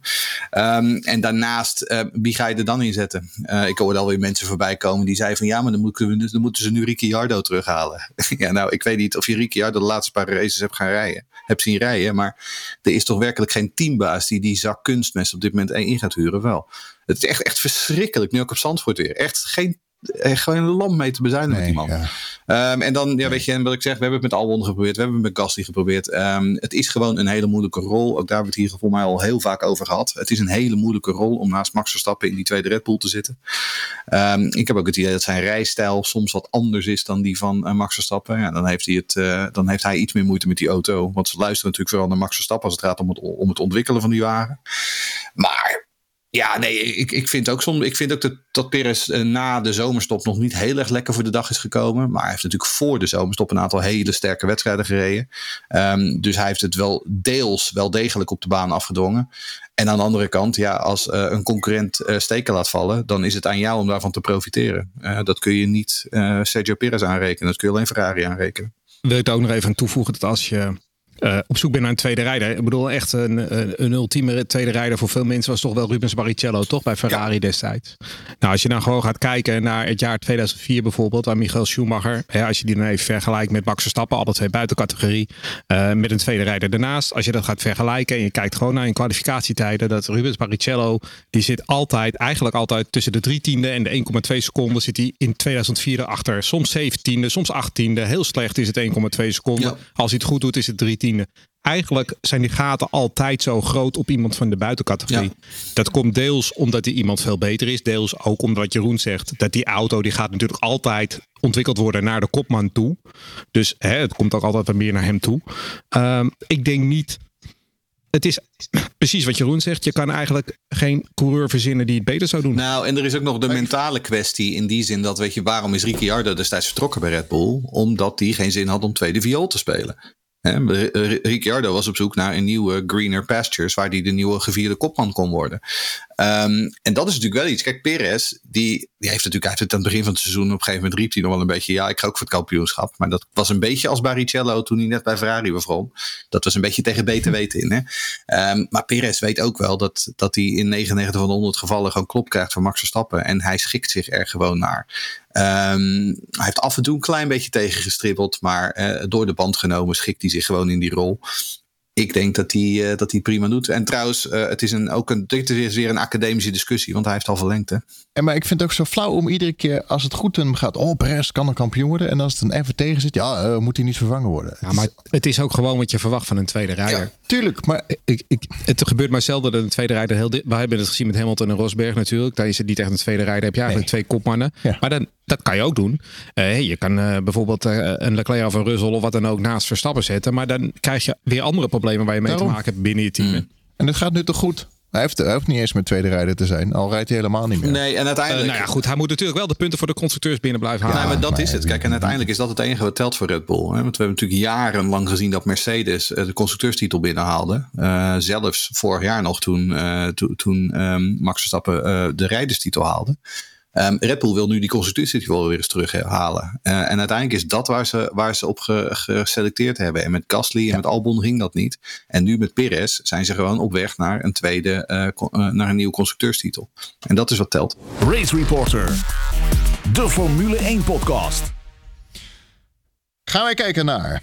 Um, en daarnaast, wie ga je er dan in zetten? ik hoorde alweer mensen voorbij komen die zeiden van ja, maar dan, moeten, we, dan moeten ze nu Ricky Ricciardo terughalen. ja, nou, ik weet niet of je Ricciardo de laatste paar races hebt gaan rijden. Hebt zien rijden, maar er is toch werkelijk geen teambaas die die zak kunstmest op dit moment in gaat huren. Wel. Het is echt, echt verschrikkelijk, nu ook op Zandvoort weer. Echt geen gewoon een lamp mee te bezuinigen Nee, met die man. ja. Ehm, en dan, ja, weet je, en wat ik zeg, we hebben het met Albon geprobeerd, we hebben het met Gasly geprobeerd. Ehm, het is gewoon een hele moeilijke rol. Ook daar het hier voor mij al heel vaak over gehad. Het is een hele moeilijke rol om naast Max Verstappen in die tweede Red Bull te zitten. Ehm, ik heb ook het idee dat zijn rijstijl soms wat anders is dan die van uh, Max Verstappen. Ja, dan, heeft hij het, uh, dan heeft hij iets meer moeite met die auto. Want ze luisteren natuurlijk vooral naar Max Verstappen als het gaat om het, om het ontwikkelen van die wagen. Maar ja, nee, ik, ik vind ook soms. Ik vind ook dat, dat Perez uh, na de zomerstop nog niet heel erg lekker voor de dag is gekomen. Maar hij heeft natuurlijk voor de zomerstop een aantal hele sterke wedstrijden gereden. Um, dus hij heeft het wel deels wel degelijk op de baan afgedwongen. En aan de andere kant, ja, als uh, een concurrent uh, steken laat vallen, dan is het aan jou om daarvan te profiteren. dat kun je niet Sergio Perez aanrekenen. Dat kun je alleen Ferrari aanrekenen. Wil ik er ook nog even aan toevoegen dat als je eh, op zoek ben naar een tweede rijder. Ik bedoel, echt een, een, ultieme tweede rijder voor veel mensen was toch wel Rubens Barrichello, toch? Bij Ferrari destijds. Nou, als je dan gewoon gaat kijken naar het jaar 2004 bijvoorbeeld, waar Michael Schumacher, hè, als je die dan even vergelijkt met Max Verstappen, alle twee buiten categorie, eh, met een tweede rijder daarnaast. Als je dat gaat vergelijken en je kijkt gewoon naar in kwalificatietijden, dat Rubens Barrichello, die zit altijd, eigenlijk altijd tussen de drie tiende en de 1,2 seconden zit hij in 2004 erachter. Soms 17e, soms 18e. Heel slecht is het 1,2 seconden. Als hij het goed doet, is het 3 Eigenlijk zijn die gaten altijd zo groot op iemand van de buitencategorie. Dat komt deels omdat die iemand veel beter is. Deels ook omdat Jeroen zegt dat die auto die gaat natuurlijk altijd ontwikkeld worden naar de kopman toe. Dus hè, het komt ook altijd wat meer naar hem toe. Ehm, ik denk niet het is precies wat Jeroen zegt. Je kan eigenlijk geen coureur verzinnen die het beter zou doen. Nou, en er is ook nog de mentale kwestie in die zin dat, weet je, waarom is Ricciardo destijds vertrokken bij Red Bull? Omdat hij geen zin had om tweede viool te spelen. Ricciardo was op zoek naar een nieuwe greener pastures waar hij de nieuwe gevierde kopman kon worden. Um, en dat is natuurlijk wel iets. Kijk, Perez, die, die heeft natuurlijk uit het aan het begin van het seizoen op een gegeven moment riep hij nog wel een beetje, ja, ik ga ook voor het kampioenschap. Maar dat was een beetje als Barrichello toen hij net bij Ferrari begon. Dat was een beetje tegen beter weten in. Hè? Um, maar Perez weet ook wel dat, dat hij in 99 van de 100 gevallen gewoon klop krijgt van Max Verstappen. En hij schikt zich er gewoon naar. Um, hij heeft af en toe een klein beetje tegengestribbeld, maar uh, door de band genomen schikt hij zich gewoon in die rol ik denk dat hij, uh, dat hij prima doet. En trouwens, uh, het is een, ook een, dit is weer een academische discussie, want hij heeft al verlengd. Hè? En maar ik vind het ook zo flauw om iedere keer, als het goed hem gaat, oh, Perez kan een kampioen worden. En als het een even tegen zit, ja, uh, moet hij niet vervangen worden. Ja, maar het is ook gewoon wat je verwacht van een tweede rijder. Ja, tuurlijk, maar ik, ik, het gebeurt maar zelden dat een tweede rijder heel. We hebben het gezien met Hamilton en Rosberg natuurlijk. Daar is het niet echt een tweede rijder. Heb je eigenlijk nee. twee kopmannen. Ja. Maar dan, dat kan je ook doen. Uh, je kan uh, bijvoorbeeld uh, een Leclerc of een Russell of wat dan ook naast Verstappen zetten. Maar dan krijg je weer andere problemen waar je mee Daarom. te maken hebt binnen je team. Mm. En het gaat nu toch goed? Hij heeft, hij hoeft niet eens met tweede rijder te zijn. Al rijdt hij helemaal niet meer. Nee, en uiteindelijk... nou ja, goed. Hij moet natuurlijk wel de punten voor de constructeurs binnen blijven halen. Ja, maar dat maar is het. Kijk, en uiteindelijk is dat het enige wat telt voor Red Bull. Hè? Want we hebben natuurlijk jarenlang gezien dat Mercedes de constructeurstitel binnenhaalde. Uh, zelfs vorig jaar nog toen, uh, to, toen um, Max Verstappen uh, de rijderstitel haalde. Um, Red Bull wil nu die constructietitel weer eens terughalen. Uh, en uiteindelijk is dat waar ze, waar ze op ge, geselecteerd hebben. En met Gasly en ja. met Albon ging dat niet. En nu met Perez zijn ze gewoon op weg naar een tweede, uh, uh, naar een nieuwe constructeurstitel. En dat is wat telt. Race Reporter, de Formule 1 podcast. Gaan wij kijken naar.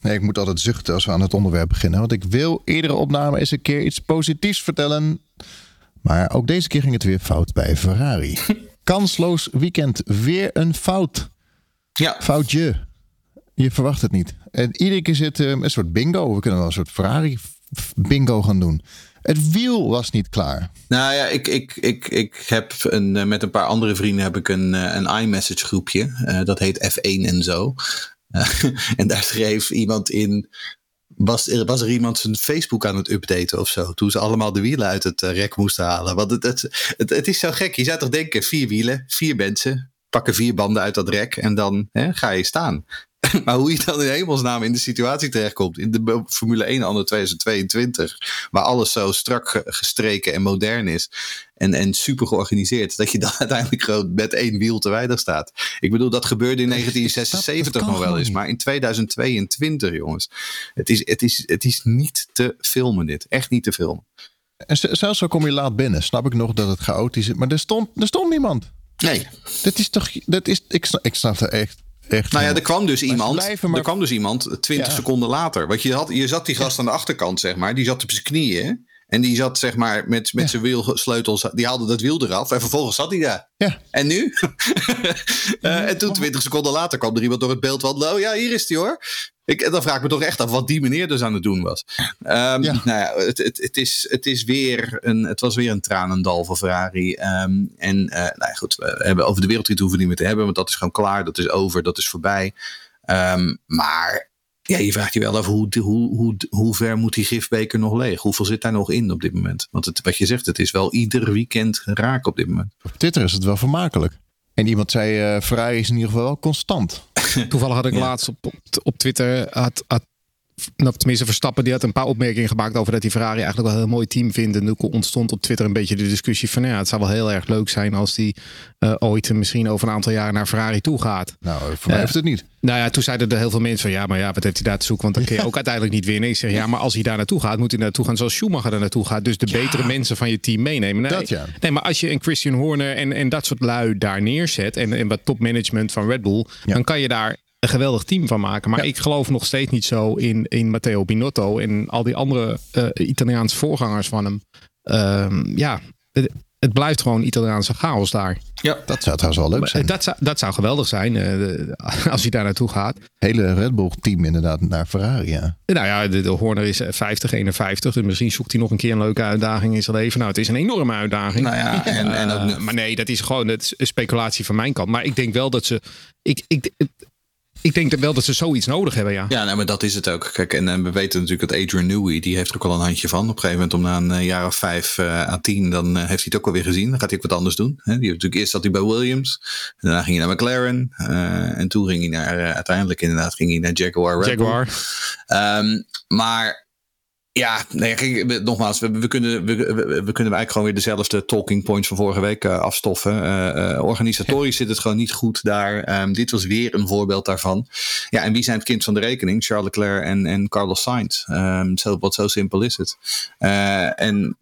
Nee, ik moet altijd zuchten als we aan het onderwerp beginnen. Want ik wil iedere opname eens een keer iets positiefs vertellen. Maar ook deze keer ging het weer fout bij Ferrari. Kansloos weekend. Weer een fout. Ja. Foutje. Je verwacht het niet. En iedere keer zit um, een soort bingo. We kunnen wel een soort Ferrari bingo gaan doen. Het wiel was niet klaar. Nou ja, ik, ik, ik, ik heb een, met een paar andere vrienden heb ik een, een iMessage groepje. Uh, dat heet F1 en zo. Uh, en daar schreef iemand in was er, was er iemand zijn Facebook aan het updaten of zo. Toen ze allemaal de wielen uit het uh, rek moesten halen. Want het, het, het, het, is zo gek. Je zou toch denken, vier wielen, vier mensen. Pakken vier banden uit dat rek en dan hè, ga je staan. maar hoe je dan in hemelsnaam in de situatie terechtkomt. In de Formule 1 anno 2022. Waar alles zo strak gestreken en modern is. En, en super georganiseerd. Dat je dan uiteindelijk gewoon met één wiel te weinig staat. Ik bedoel, dat gebeurde in 1976 dat, dat nog wel eens. Maar in 2022, jongens. Het is, het, is, het is niet te filmen dit. Echt niet te filmen. En zelfs zo kom je laat binnen. Snap ik nog dat het chaotisch is. Maar er stond, er stond niemand. Nee. Dat is toch. Dat is, ik, ik snap er echt. Echt nou ja, er kwam dus iemand. Maar... Er kwam dus iemand 20 ja. seconden later. Want je, had, je zat die gast aan de achterkant, zeg maar. Die zat op zijn knieën. En die zat zeg maar met, met zijn wielsleutels, die haalde dat wiel eraf. En vervolgens zat hij daar. Ja. En nu? Eh, en toen 20 seconden later kwam er iemand door het beeld van, oh ja, hier is hij hoor. Ik, dan vraag ik me toch echt af wat die meneer dus aan het doen was. Ja. Nou ja, het, het, het, is, het, is weer een, het was weer een tranendal voor Ferrari. Ehm, en eh, nou ja, goed, we hebben over de wereldtitel hoeven we niet meer te hebben, want dat is gewoon klaar, dat is over, dat is voorbij. Ehm, maar ja, je vraagt je wel af hoe, hoe, hoe, hoe ver moet die gifbeker nog leeg? Hoeveel zit daar nog in op dit moment? Want het, wat je zegt, het is wel ieder weekend raak op dit moment. Op Twitter is het wel vermakelijk. En iemand zei, eh Ferrari is in ieder geval wel constant. Toevallig had ik Ja. laatst op, op, op Twitter, had, had, nou, tenminste Verstappen, die had een paar opmerkingen gemaakt over dat hij Ferrari eigenlijk wel een heel mooi team vindt. En toen ontstond op Twitter een beetje de discussie van, ja, het zou wel heel erg leuk zijn als die eh, ooit misschien over een aantal jaar naar Ferrari toe gaat. Nou, voor mij hoeft het niet. Nou ja, toen zeiden er heel veel mensen van ja, maar ja, wat heeft hij daar te zoeken? Want dan kun je ook uiteindelijk niet winnen. Ik zeg ja, maar als hij daar naartoe gaat, moet hij naartoe gaan zoals Schumacher er naartoe gaat. Dus de betere mensen van je team meenemen. Nee, Dat ja. nee maar als je een Christian Horner en, en dat soort lui daar neerzet en, en wat topmanagement van Red Bull, Ja. dan kan je daar een geweldig team van maken. Maar ik geloof nog steeds niet zo in, in Matteo Binotto en al die andere eh, Italiaanse voorgangers van hem. Ehm, ja, het, het blijft gewoon Italiaanse chaos daar. Ja. Dat zou trouwens wel leuk zijn. Dat zou, dat zou geweldig zijn eh, als hij daar naartoe gaat. hele Red Bull team inderdaad naar Ferrari, ja. Nou ja, de, de Horner is eh, 50, 51. Dus misschien zoekt hij nog een keer een leuke uitdaging in zijn leven. Nou, het is een enorme uitdaging. Nou ja, en, en ook, Eh, maar nee, dat is gewoon is een speculatie van mijn kant. Maar ik denk wel dat ze. Ik, ik, ik denk wel dat ze zoiets nodig hebben, ja. Ja, nou, maar dat is het ook. Kijk, en, en we weten natuurlijk dat Adrian Newey, die heeft er ook al een handje van. Op een gegeven moment, om na een eh, jaar of vijf eh, à tien, dan eh, heeft hij het ook alweer gezien. Dan gaat hij ook wat anders doen. Hè? Die heeft natuurlijk eerst zat hij bij Williams. Daarna ging hij naar McLaren. eh, en toen ging hij naar, eh, uiteindelijk inderdaad, ging hij naar Jaguar. Jaguar. Ehm, maar ja, nee, kijk, nogmaals, we, we, kunnen, we, kunnen eigenlijk gewoon weer dezelfde talking points van vorige week eh, afstoffen. Eh, eh, organisatorisch zit het gewoon niet goed daar. Ehm, dit was weer een voorbeeld daarvan. Ja, en wie zijn het kind van de rekening? Charles Leclerc en, en Carlos Sainz. Ehm, zo, wat zo simpel is het. En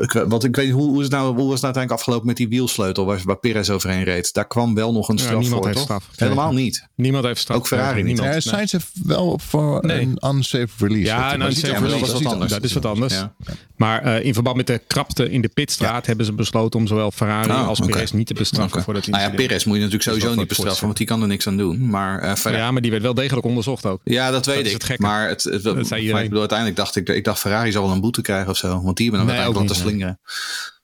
ik, want ik weet hoe, hoe, is het nou, hoe was het uiteindelijk afgelopen met die wielsleutel waar, waar Perez overheen reed? Daar kwam wel nog een Ja, straf niemand voor, heeft toch? straf. Helemaal niet. Niemand heeft straf. Ook Ferrari niet. Niemand. Ja, Nee. Sainz heeft wel op voor Nee. een unsafe release. Ja, een unsafe dat is- maar dat release. was wat anders. Dat is wat anders. Ja. Maar eh, in verband met de krapte in de pitstraat hebben ze besloten om zowel Ferrari Oh, als. Perez niet te bestraffen voor dat Nou ja. Perez moet je natuurlijk sowieso niet bestraffen, want die kan er niks aan doen. Maar eh, Ferrari- Ja, maar die werd wel degelijk onderzocht ook. ja, dat weet dat is ik. maar het, het, zei maar iedereen. ik bedoel, uiteindelijk dacht ik, ik dacht Ferrari zal wel een boete krijgen of zo. Want die hebben hem Nee, ook laten niet, slingeren.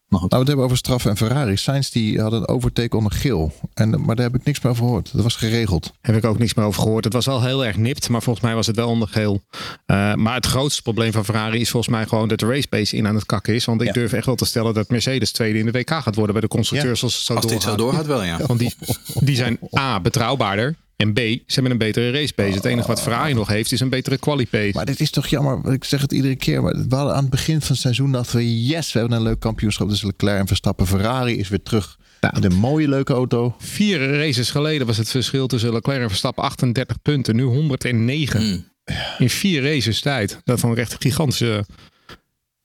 Nou, we het hebben over straffen en Ferrari. Sainz die had een overtake onder geel. En, maar daar heb ik niks meer over gehoord. Dat was geregeld. Heb ik ook niks meer over gehoord. Het was wel heel erg nipt, maar volgens mij was het wel ondergeel. Uh, maar het grootste probleem van Ferrari is volgens mij gewoon dat de racepace in aan het kakken is. Want ik Ja. durf echt wel te stellen dat Mercedes tweede in de WK gaat worden bij de constructeurs als het zo Als dit doorgaat. zo doorgaat wel, ja. Want die, die zijn A, betrouwbaarder. En B, ze hebben een betere racepace. Het enige wat Ferrari nog heeft is een betere qualipace. Maar dit is toch jammer. Ik zeg het iedere keer. Maar we hadden aan het begin van het seizoen dachten we... Yes, we hebben een leuk kampioenschap. Dus Leclerc en Verstappen. Ferrari is weer terug. Met een mooie leuke auto. Vier races geleden was het verschil tussen Leclerc en Verstappen 38 punten. Nu 109. Hmm. In vier races tijd. Dat vond ik echt een gigantische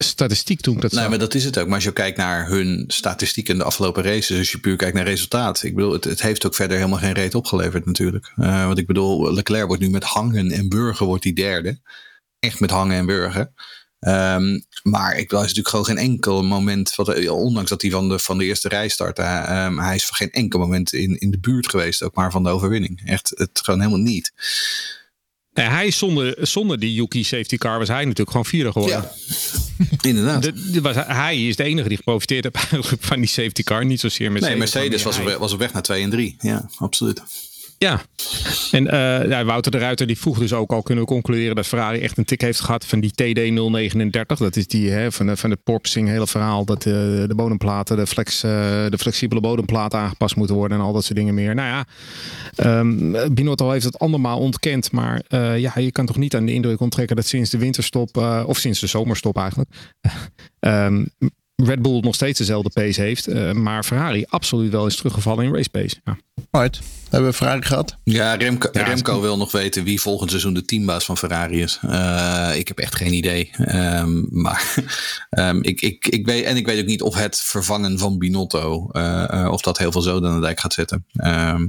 statistiek toen ik dat Nee, zag. maar dat is het ook. Maar als je kijkt naar hun statistieken in de afgelopen races, als je puur kijkt naar resultaat. Ik bedoel, het, het heeft ook verder helemaal geen reet opgeleverd natuurlijk. Eh, want ik bedoel, Leclerc wordt nu met hangen en burgen wordt die derde. Echt met hangen en burgen. Ehm, maar ik is natuurlijk gewoon geen enkel moment, wat, ondanks dat hij van de, van de eerste rij startte, ehm, hij is voor geen enkel moment in, in de buurt geweest, ook maar van de overwinning. Echt, het gewoon helemaal niet. Nee, hij is zonder, zonder die Yuki safety car was hij natuurlijk gewoon vierde geworden. inderdaad. De, de was, hij is de enige die geprofiteerd heeft van die safety car. Niet zozeer Mercedes. nee, Mercedes was was op weg naar 2 en 3. Ja, absoluut. Ja, en uh, ja, Wouter de Ruiter die vroeg dus ook al kunnen we concluderen dat Ferrari echt een tik heeft gehad van die TD039. Dat is die hè, van de, van de hele verhaal dat uh, de bodemplaten, de, flex, uh, de flexibele bodemplaten aangepast moeten worden en al dat soort dingen meer. Nou ja, um, Binotto heeft het andermaal ontkend, maar ja, je kan toch niet aan de indruk onttrekken dat sinds de winterstop, of sinds de zomerstop eigenlijk, um, Red Bull nog steeds dezelfde pace heeft. eh, maar Ferrari absoluut wel is teruggevallen in race pace. Ja. Alright. Hebben we Ferrari gehad? Ja, Remco, Ja, Remco wil nog weten wie volgend seizoen de teambaas van Ferrari is. Eh, ik heb echt geen idee. Ehm, maar ehm, ik, ik, ik weet, en ik weet ook niet of het vervangen van Binotto, eh, eh, of dat heel veel zoden aan de dijk gaat zetten. Ehm,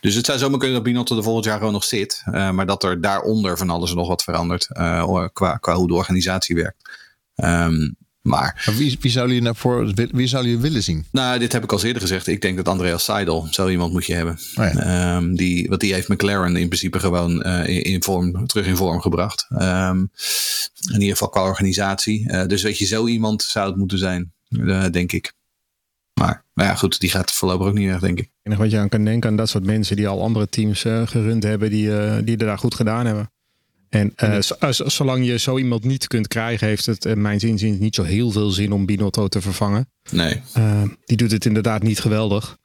dus het zou zomaar kunnen dat Binotto er volgend jaar gewoon nog zit. eh, maar dat er daaronder van alles nog wat verandert eh, qua, qua hoe de organisatie werkt. Ehm, maar Wie, wie, zou je naar voor, wie zou je willen zien? nou, dit heb ik al eerder gezegd. Ik denk dat Andreas Seidel, zo iemand moet je hebben. Oh ja. Ehm, die, want die heeft McLaren in principe gewoon eh, in, in vorm, terug in vorm gebracht. Ehm, in ieder geval qua organisatie. Eh, dus weet je, zo iemand zou het moeten zijn, eh, denk ik. Maar, maar ja, goed, die gaat voorlopig ook niet weg, denk ik. Het enige wat je aan kan denken aan dat soort mensen die al andere teams eh, gerund hebben, die, eh, die er daar goed gedaan hebben. En eh, als- zolang je zo iemand niet kunt krijgen, heeft het in mijn zin niet zo heel veel zin om Binotto te vervangen. Nee, Eh, die doet het inderdaad niet geweldig.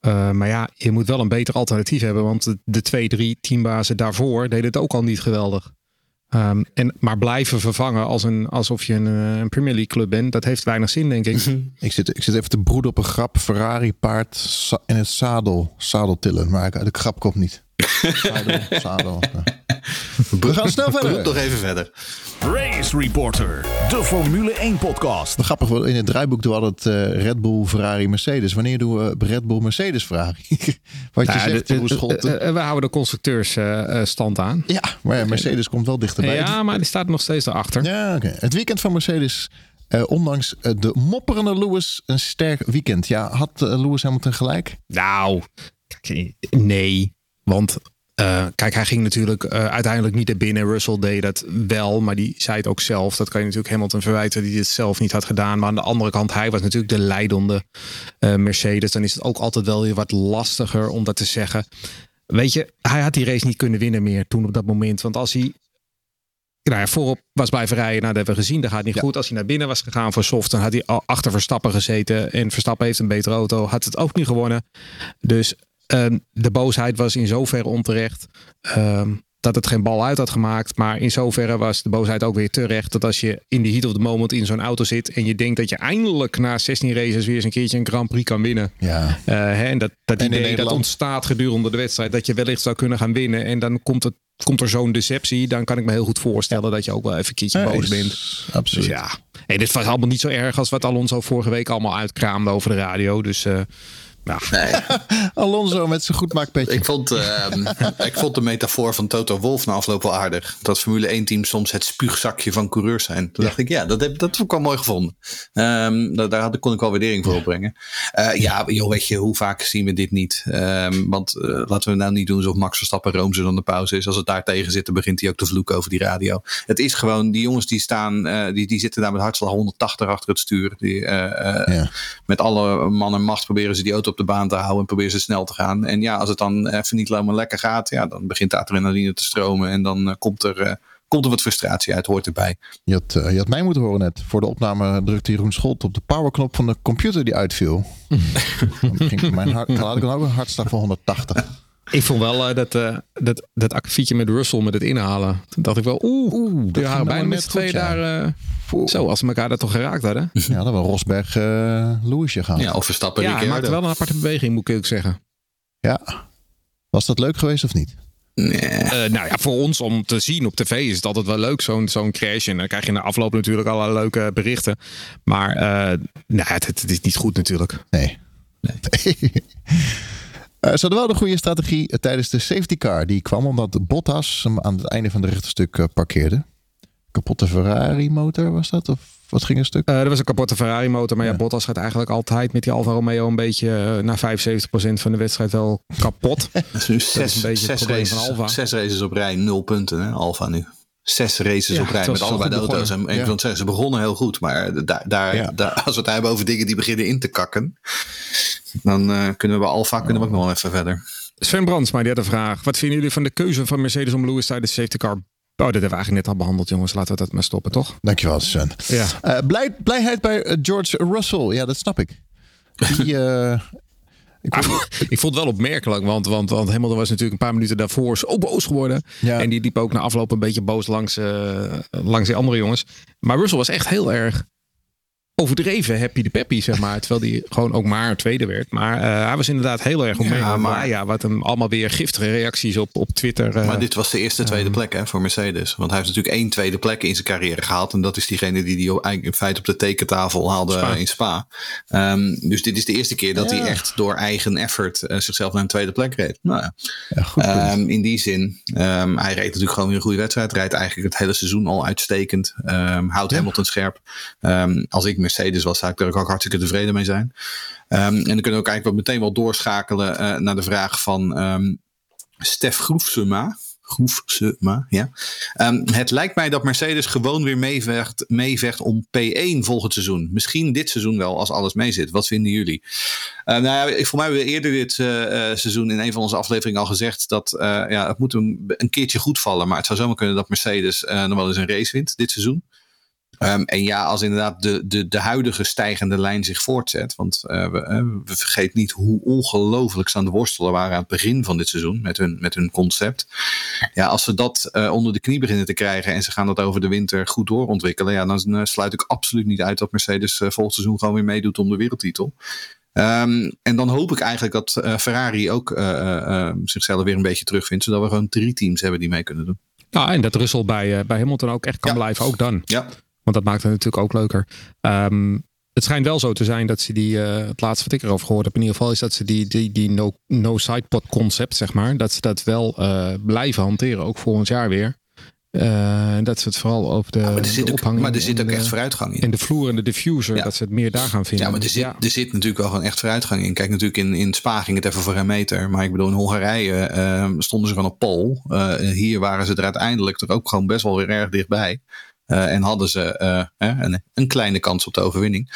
Eh, maar ja, je moet wel een beter alternatief hebben. Want de, de twee, drie teambazen daarvoor deden het ook al niet geweldig. Ehm, en, maar blijven vervangen als een, alsof je een, eh, een Premier League club bent, dat heeft weinig zin, denk ik. Ik zit, ik zit even te broeden op een grap. Ferrari paard in het zadel. Zadel tillen. Maar ik- de grap komt niet. Zadel, zadel. ja. We gaan snel verder. nog even verder. Race Reporter, de Formule 1 podcast. Wat grappig, in het draaiboek doen we altijd eh, Red Bull, Ferrari, Mercedes. Wanneer doen we Red Bull, Mercedes, Ferrari? Wat je Nou, zegt, de- de- eh, eh, we houden de constructeursstand aan. Ja, maar ja, Mercedes komt wel dichterbij. Ja, maar die staat nog steeds erachter. Ja, oké. Het weekend van Mercedes, eh, ondanks de mopperende Lewis, een sterk weekend. Ja, had eh, Lewis Hamilton gelijk? Nou, nee. Want eh, kijk, hij ging natuurlijk eh, uiteindelijk niet naar binnen. Russell deed dat wel, maar die zei het ook zelf. Dat kan je natuurlijk Hamilton verwijten hij het zelf niet had gedaan. Maar aan de andere kant, hij was natuurlijk de leidende eh, Mercedes. Dan is het ook altijd wel weer wat lastiger om dat te zeggen. Weet je, hij had die race niet kunnen winnen meer toen op dat moment. Want als hij nou ja, voorop was blijven rijden, nou, dat hebben we gezien, dat gaat niet Ja. goed. Als hij naar binnen was gegaan voor soft, dan had hij al achter Verstappen gezeten. En Verstappen heeft een betere auto, had het ook niet gewonnen. Dus de boosheid was in zoverre onterecht ehm, dat het geen bal uit had gemaakt. Maar in zoverre was de boosheid ook weer terecht. Dat als je in de heat of the moment in zo'n auto zit en je denkt dat je eindelijk na 16 races weer eens een keertje een Grand Prix kan winnen. Ja. Eh, hè, en dat, dat En idee dat ontstaat gedurende de wedstrijd. Dat je wellicht zou kunnen gaan winnen. En dan komt, het, komt er zo'n deceptie. Dan kan ik me heel goed voorstellen dat je ook wel even een keertje boos bent. Dus Absoluut. ja, hey, dit was allemaal niet zo erg als wat Alonso vorige week allemaal uitkraamde over de radio. Dus eh, ja. Alonso met zijn goedmaakpetje. Ik vond, ehm, ik vond de metafoor van Toto Wolf na afloop wel aardig. Dat Formule 1 teams soms het spuugzakje van coureurs zijn. Toen dacht ik, ja, dat, heb, dat vond ik wel mooi gevonden. Ehm, daar daar had, kon ik wel waardering voor opbrengen. Eh, ja, joh, weet je, hoe vaak zien we dit niet? Ehm, want eh, laten we nou niet doen alsof Max Verstappen roomser dan de pauze is. Als het daar tegen zit, dan begint hij ook te vloeken over die radio. Het is gewoon, die jongens die staan, eh, die, die zitten daar met hartslag 180 achter het stuur. Die, eh, eh, Ja. met alle man en macht proberen ze die auto op de baan te houden en proberen ze snel te gaan. En ja, als het dan even niet helemaal lekker gaat, ja, dan begint de adrenaline te stromen en dan eh, komt, er, eh, komt er wat frustratie uit, hoort erbij. Je had, eh, je had mij moeten horen net. Voor de opname drukte Jeroen Scholt op de powerknop van de computer die uitviel. dan ging mijn hart, had ik dan ook een hartslag van 180. Ik vond wel eh, dat, eh, dat, dat akkefietje met Russell met het inhalen. Toen dacht ik wel, oeh, Oeh, dat waren bijna met ja. daar. eh, zo, als ze elkaar dat toch geraakt hadden. Ja, dat was Rosberg uh, Louisje gaan. Ja, of Verstappen Ja, hij maakte wel een aparte beweging, moet ik ook zeggen. Ja. Was dat leuk geweest of niet? Nee. Eh, nou ja, voor ons om te zien op tv is het altijd wel leuk, zo'n zo'n crash. En dan krijg je in de afloop natuurlijk allerlei leuke berichten. Maar eh, nou, het, het is niet goed natuurlijk. Nee. Eh, ze hadden wel de goede strategie eh, tijdens de safety car. Die kwam omdat Bottas hem aan het einde van het rechterstuk eh, parkeerde. Kapotte Ferrari motor was dat? Of wat ging er stuk? Eh, er was een kapotte Ferrari motor. Maar ja. Ja. Bottas gaat eigenlijk altijd met die Alfa Romeo een beetje eh, na 75% van de wedstrijd wel kapot. Dat is nu is zes, een zes, probleem van races, Alfa. zes races op rij, nul punten, hè, Alfa nu. Zes races Ja, op rij met allebei de auto's. En, en ik Ja. wil zeggen, ze begonnen heel goed. Maar daar, daar, Ja. daar, als we het hebben over dingen die beginnen in te kakken. Dan eh, kunnen we bij Alfa kunnen we ook nog wel even verder. Sven Brandsma, die had een vraag. Wat vinden jullie van de keuze van Mercedes om Lewis tijdens de safety car? Oh, dat hebben we eigenlijk net al behandeld, jongens. Laten we dat maar stoppen, toch? Dankjewel, Sven. Ja. Eh, blij, blijheid bij eh, George Russell. Ja, dat snap ik. Die, eh, ik ik vond het wel opmerkelijk, want, want, want Hamilton was natuurlijk een paar minuten daarvoor zo boos geworden. Ja. En die liep ook na afloop een beetje boos langs, eh, langs die andere jongens. Maar Russell was echt heel erg overdreven happy de peppy, zeg maar. Terwijl hij gewoon ook maar tweede werd. Maar uh, hij was inderdaad heel erg omheen. Ja, maar ja, wat hem allemaal weer giftige reacties op, op Twitter. Uh, maar dit was de eerste tweede plek hè, voor Mercedes. Want hij heeft natuurlijk één tweede plek in zijn carrière gehaald. En dat is diegene die hij in feite op de tekentafel haalde in Spa. Um, dus dit is de eerste keer dat ja. hij echt door eigen effort zichzelf naar een tweede plek reed. Nou ja. ja goed, um, in die zin, um, hij reed natuurlijk gewoon weer een goede wedstrijd. Rijdt eigenlijk het hele seizoen al uitstekend. houdt Hamilton scherp. als ik Mercedes was, ik er ook hartstikke tevreden mee zijn. Um, en dan kunnen we ook eigenlijk meteen wel doorschakelen uh, naar de vraag van um, Stef Groefsema. Groefsema, ja. Um, het lijkt mij dat Mercedes gewoon weer meevecht, meevecht om P1 volgend seizoen. Misschien dit seizoen wel, als alles meezit. Wat vinden jullie? Uh, nou ja, voor mij hebben we eerder dit uh, seizoen in een van onze afleveringen al gezegd dat ja, het moet een, een keertje goed vallen. Maar het zou zomaar kunnen dat Mercedes nog wel eens een race wint dit seizoen. Um, en ja, als inderdaad de, de, de huidige stijgende lijn zich voortzet. Want uh, we, uh, we vergeten niet hoe ongelooflijk ze aan de worstelen waren aan het begin van dit seizoen met hun, met hun concept. Ja, als ze dat uh, onder de knie beginnen te krijgen en ze gaan dat over de winter goed doorontwikkelen. Ja, dan sluit ik absoluut niet uit dat Mercedes volgend seizoen gewoon weer meedoet om de wereldtitel. Um, en dan hoop ik eigenlijk dat Ferrari ook zichzelf weer een beetje terugvindt. Zodat we gewoon drie teams hebben die mee kunnen doen. Ja, en dat Russell bij, bij Hamilton ook echt kan ja. blijven, ook dan. Ja. Want dat maakt het natuurlijk ook leuker. Um, het schijnt wel zo te zijn dat ze die, uh, het laatste wat ik erover gehoord heb, in ieder geval is dat ze die, die, die no, no sidepod concept, zeg maar, dat ze dat wel uh, blijven hanteren, ook volgend jaar weer. Uh, dat ze het vooral over de, ja, maar er zit ook, ophanging. Maar er zit ook echt vooruitgang in. En de vloer en de diffuser, ja. dat ze het meer daar gaan vinden. Ja, maar er zit, ja. er zit natuurlijk wel gewoon echt vooruitgang in. Kijk, natuurlijk in, in Spa ging het even voor een meter. Maar ik bedoel, in Hongarije uh, stonden ze gewoon op pol. Uh, hier waren ze er uiteindelijk toch ook gewoon best wel weer erg dichtbij. Uh, en hadden ze uh, een, een, kleine kans op de overwinning.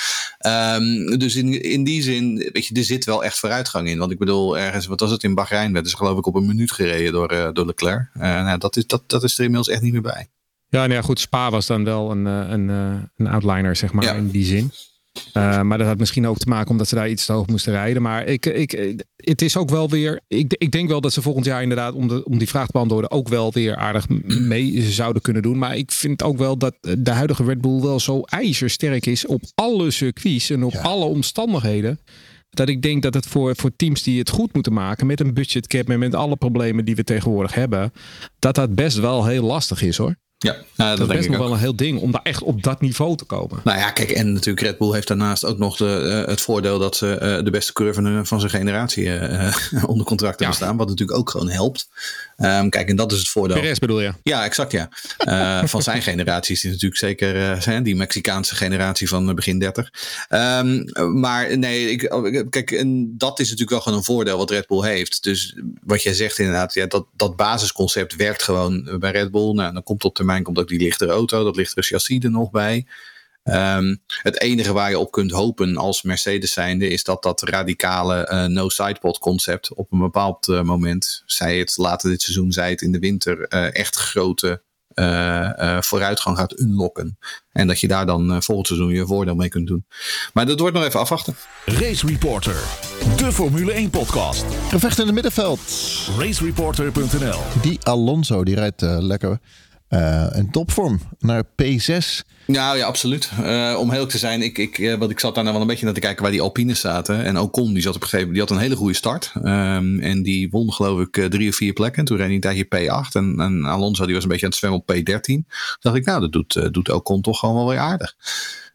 Um, dus in, in die zin, weet je, er zit wel echt vooruitgang in. Want ik bedoel, ergens, wat was het in Bahrein? Werden ze geloof ik op een minuut gereden door, uh, door Leclerc. nou, dat, is, dat, dat is er inmiddels echt niet meer bij. Ja, nou ja, goed. Spa was dan wel een, een, een outliner, zeg maar, ja. in die zin. Uh, maar dat had misschien ook te maken omdat ze daar iets te hoog moesten rijden. Maar ik, ik, het is ook wel weer. Ik, ik denk wel dat ze volgend jaar inderdaad, om, de, om die vraag te beantwoorden, ook wel weer aardig mee zouden kunnen doen. Maar ik vind ook wel dat de huidige Red Bull wel zo ijzersterk is op alle circuits en op ja. alle omstandigheden. Dat ik denk dat het voor, voor teams die het goed moeten maken met een budgetcap en met alle problemen die we tegenwoordig hebben, dat dat best wel heel lastig is hoor. Ja, nou, dat, dat is best nog wel een heel ding om daar echt op dat niveau te komen. Nou ja, kijk, en natuurlijk Red Bull heeft daarnaast ook nog de, uh, het voordeel dat ze uh, de beste coureur van, van zijn generatie uh, onder contract hebben ja. staan. Wat natuurlijk ook gewoon helpt. Um, kijk, en dat is het voordeel. Perez bedoel je? Ja, exact ja. van zijn generatie is die natuurlijk zeker die Mexicaanse generatie van begin 30. Um, maar nee, ik, kijk, en dat is natuurlijk wel gewoon een voordeel wat Red Bull heeft. Dus wat jij zegt inderdaad, ja, dat, dat basisconcept werkt gewoon bij Red Bull. Nou, dan komt op termijn komt ook die lichtere auto, dat lichtere chassis er nog bij. Um, het enige waar je op kunt hopen als Mercedes zijnde is dat dat radicale uh, no sidepod concept op een bepaald uh, moment, zij het later dit seizoen, zij het in de winter, uh, echt grote vooruitgang gaat unlocken. En dat je daar dan volgend seizoen je voordeel mee kunt doen. Maar dat wordt nog even afwachten. Race Reporter, de Formule 1 podcast. Gevecht in het middenveld. Racereporter.nl Die Alonso, die rijdt lekker uh, een topvorm naar P6. Nou ja, absoluut. Uh, om heel te zijn, ik, ik, uh, wat ik zat daar nou wel een beetje naar te kijken waar die Alpines zaten. En Ocon, die zat op een gegeven die had een hele goede start. Um, en die won geloof ik drie of vier plekken. Toen reed hij een tijdje P8. En, en Alonso die was een beetje aan het zwemmen op P13. Toen dacht ik, nou, dat doet, doet Ocon toch gewoon wel weer aardig.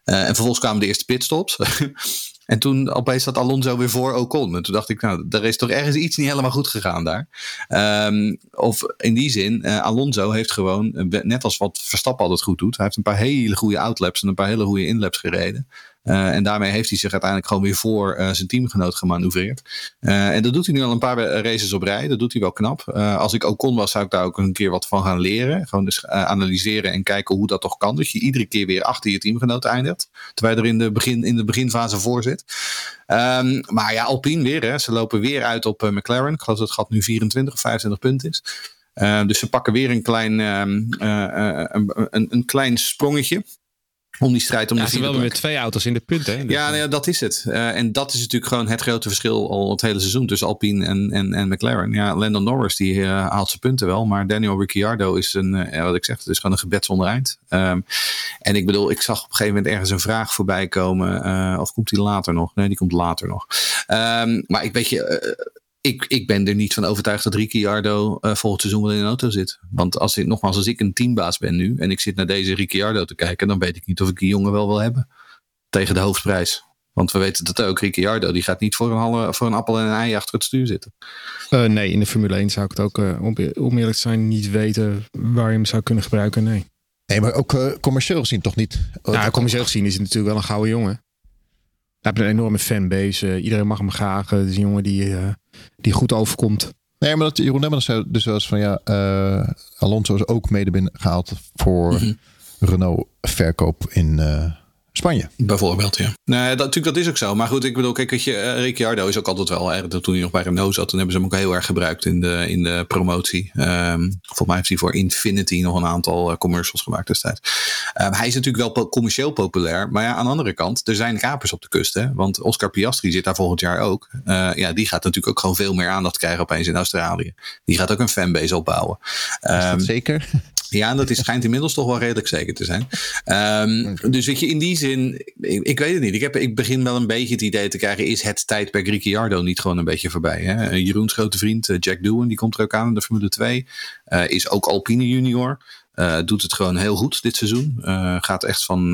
en vervolgens kwamen de eerste pitstops. En toen opeens zat Alonso weer voor Ocon. En toen dacht ik, nou, er is toch ergens iets niet helemaal goed gegaan daar. Um, of in die zin, uh, Alonso heeft gewoon, net als wat Verstappen altijd goed doet, hij heeft een paar hele goede outlaps en een paar hele goede inlaps gereden. Uh, en daarmee heeft hij zich uiteindelijk gewoon weer voor uh, zijn teamgenoot gemanoeuvreerd. Uh, en dat doet hij nu al een paar races op rij. Dat doet hij wel knap. als ik ook kon was, zou ik daar ook een keer wat van gaan leren. Gewoon dus analyseren en kijken hoe dat toch kan. Dat je iedere keer weer achter je teamgenoot eindigt. Terwijl je er in de, begin, in de beginfase voor zit. Um, maar ja, Alpine weer. Hè. Ze lopen weer uit op McLaren. Ik geloof dat het gat nu 24 of 25 punten is. Uh, dus ze pakken weer een klein, uh, een, een, klein sprongetje. Om die strijd om ja, de vierde wel met twee auto's in de punten. Hè? Dus, Ja, nou ja, dat is het. Eh, en dat is natuurlijk gewoon het grote verschil al het hele seizoen tussen Alpine en, en, en McLaren. Ja, Landon Norris die eh, haalt zijn punten wel, maar Daniel Ricciardo is een, eh, wat ik zeg, het is gewoon een gebed zonder eind. Ehm, en ik bedoel, ik zag op een gegeven moment ergens een vraag voorbij komen. of komt die later nog? Nee, die komt later nog. Ehm, maar ik weet je, ik, ik ben er niet van overtuigd dat Ricciardo eh volgend seizoen wel in een auto zit. Want als ik, nogmaals, als ik een teambaas ben nu en ik zit naar deze Ricciardo te kijken, dan weet ik niet of ik die jongen wel wil hebben. Tegen de hoofdprijs. Want we weten dat ook. Ricciardo die gaat niet voor een, halve, voor een appel en een ei achter het stuur zitten. Eh, nee, in de Formule 1 zou ik het ook, eh, om, om eerlijk te zijn, niet weten waar je hem zou kunnen gebruiken. Nee. Nee, maar ook commercieel gezien toch niet? Nou, commercieel gezien is het natuurlijk wel een gouden jongen. Hij heeft een enorme fanbase. eh, iedereen mag hem graag. Het is een jongen die, eh, die goed overkomt. Nee, maar dat Jeroen Nemmers zei dus wel eens van ja, eh, Alonso is ook mede binnengehaald voor Mhm. Renault verkoop in Spanje. Bijvoorbeeld, ja. Nee, dat, natuurlijk, dat is ook zo. Maar goed, ik bedoel, kijk, weet je, eh, Ricciardo is ook altijd wel erg. Toen hij nog bij Renault zat, toen hebben ze hem ook heel erg gebruikt in de, in de promotie. Ehm, volgens mij heeft hij voor Infinity nog een aantal eh, commercials gemaakt destijds. Ehm, hij is natuurlijk wel po- commercieel populair. Maar ja, aan de andere kant, er zijn kapers op de kust. Hè? Want Oscar Piastri zit daar volgend jaar ook. Eh, ja, die gaat natuurlijk ook gewoon veel meer aandacht krijgen opeens in Australië. Die gaat ook een fanbase opbouwen. Dat zeker? Ja, dat is, schijnt inmiddels toch wel redelijk zeker te zijn. Ehm, dus weet je, in die zin, ik, ik weet het niet. Ik, heb, ik begin wel een beetje het idee te krijgen, is het tijdperk Ricciardo niet gewoon een beetje voorbij? Hè? Eh, Jeroens grote vriend eh, Jack Doohan, die komt er ook aan in de Formule 2. eh, is ook Alpine junior. Doet het gewoon heel goed dit seizoen. Gaat echt van,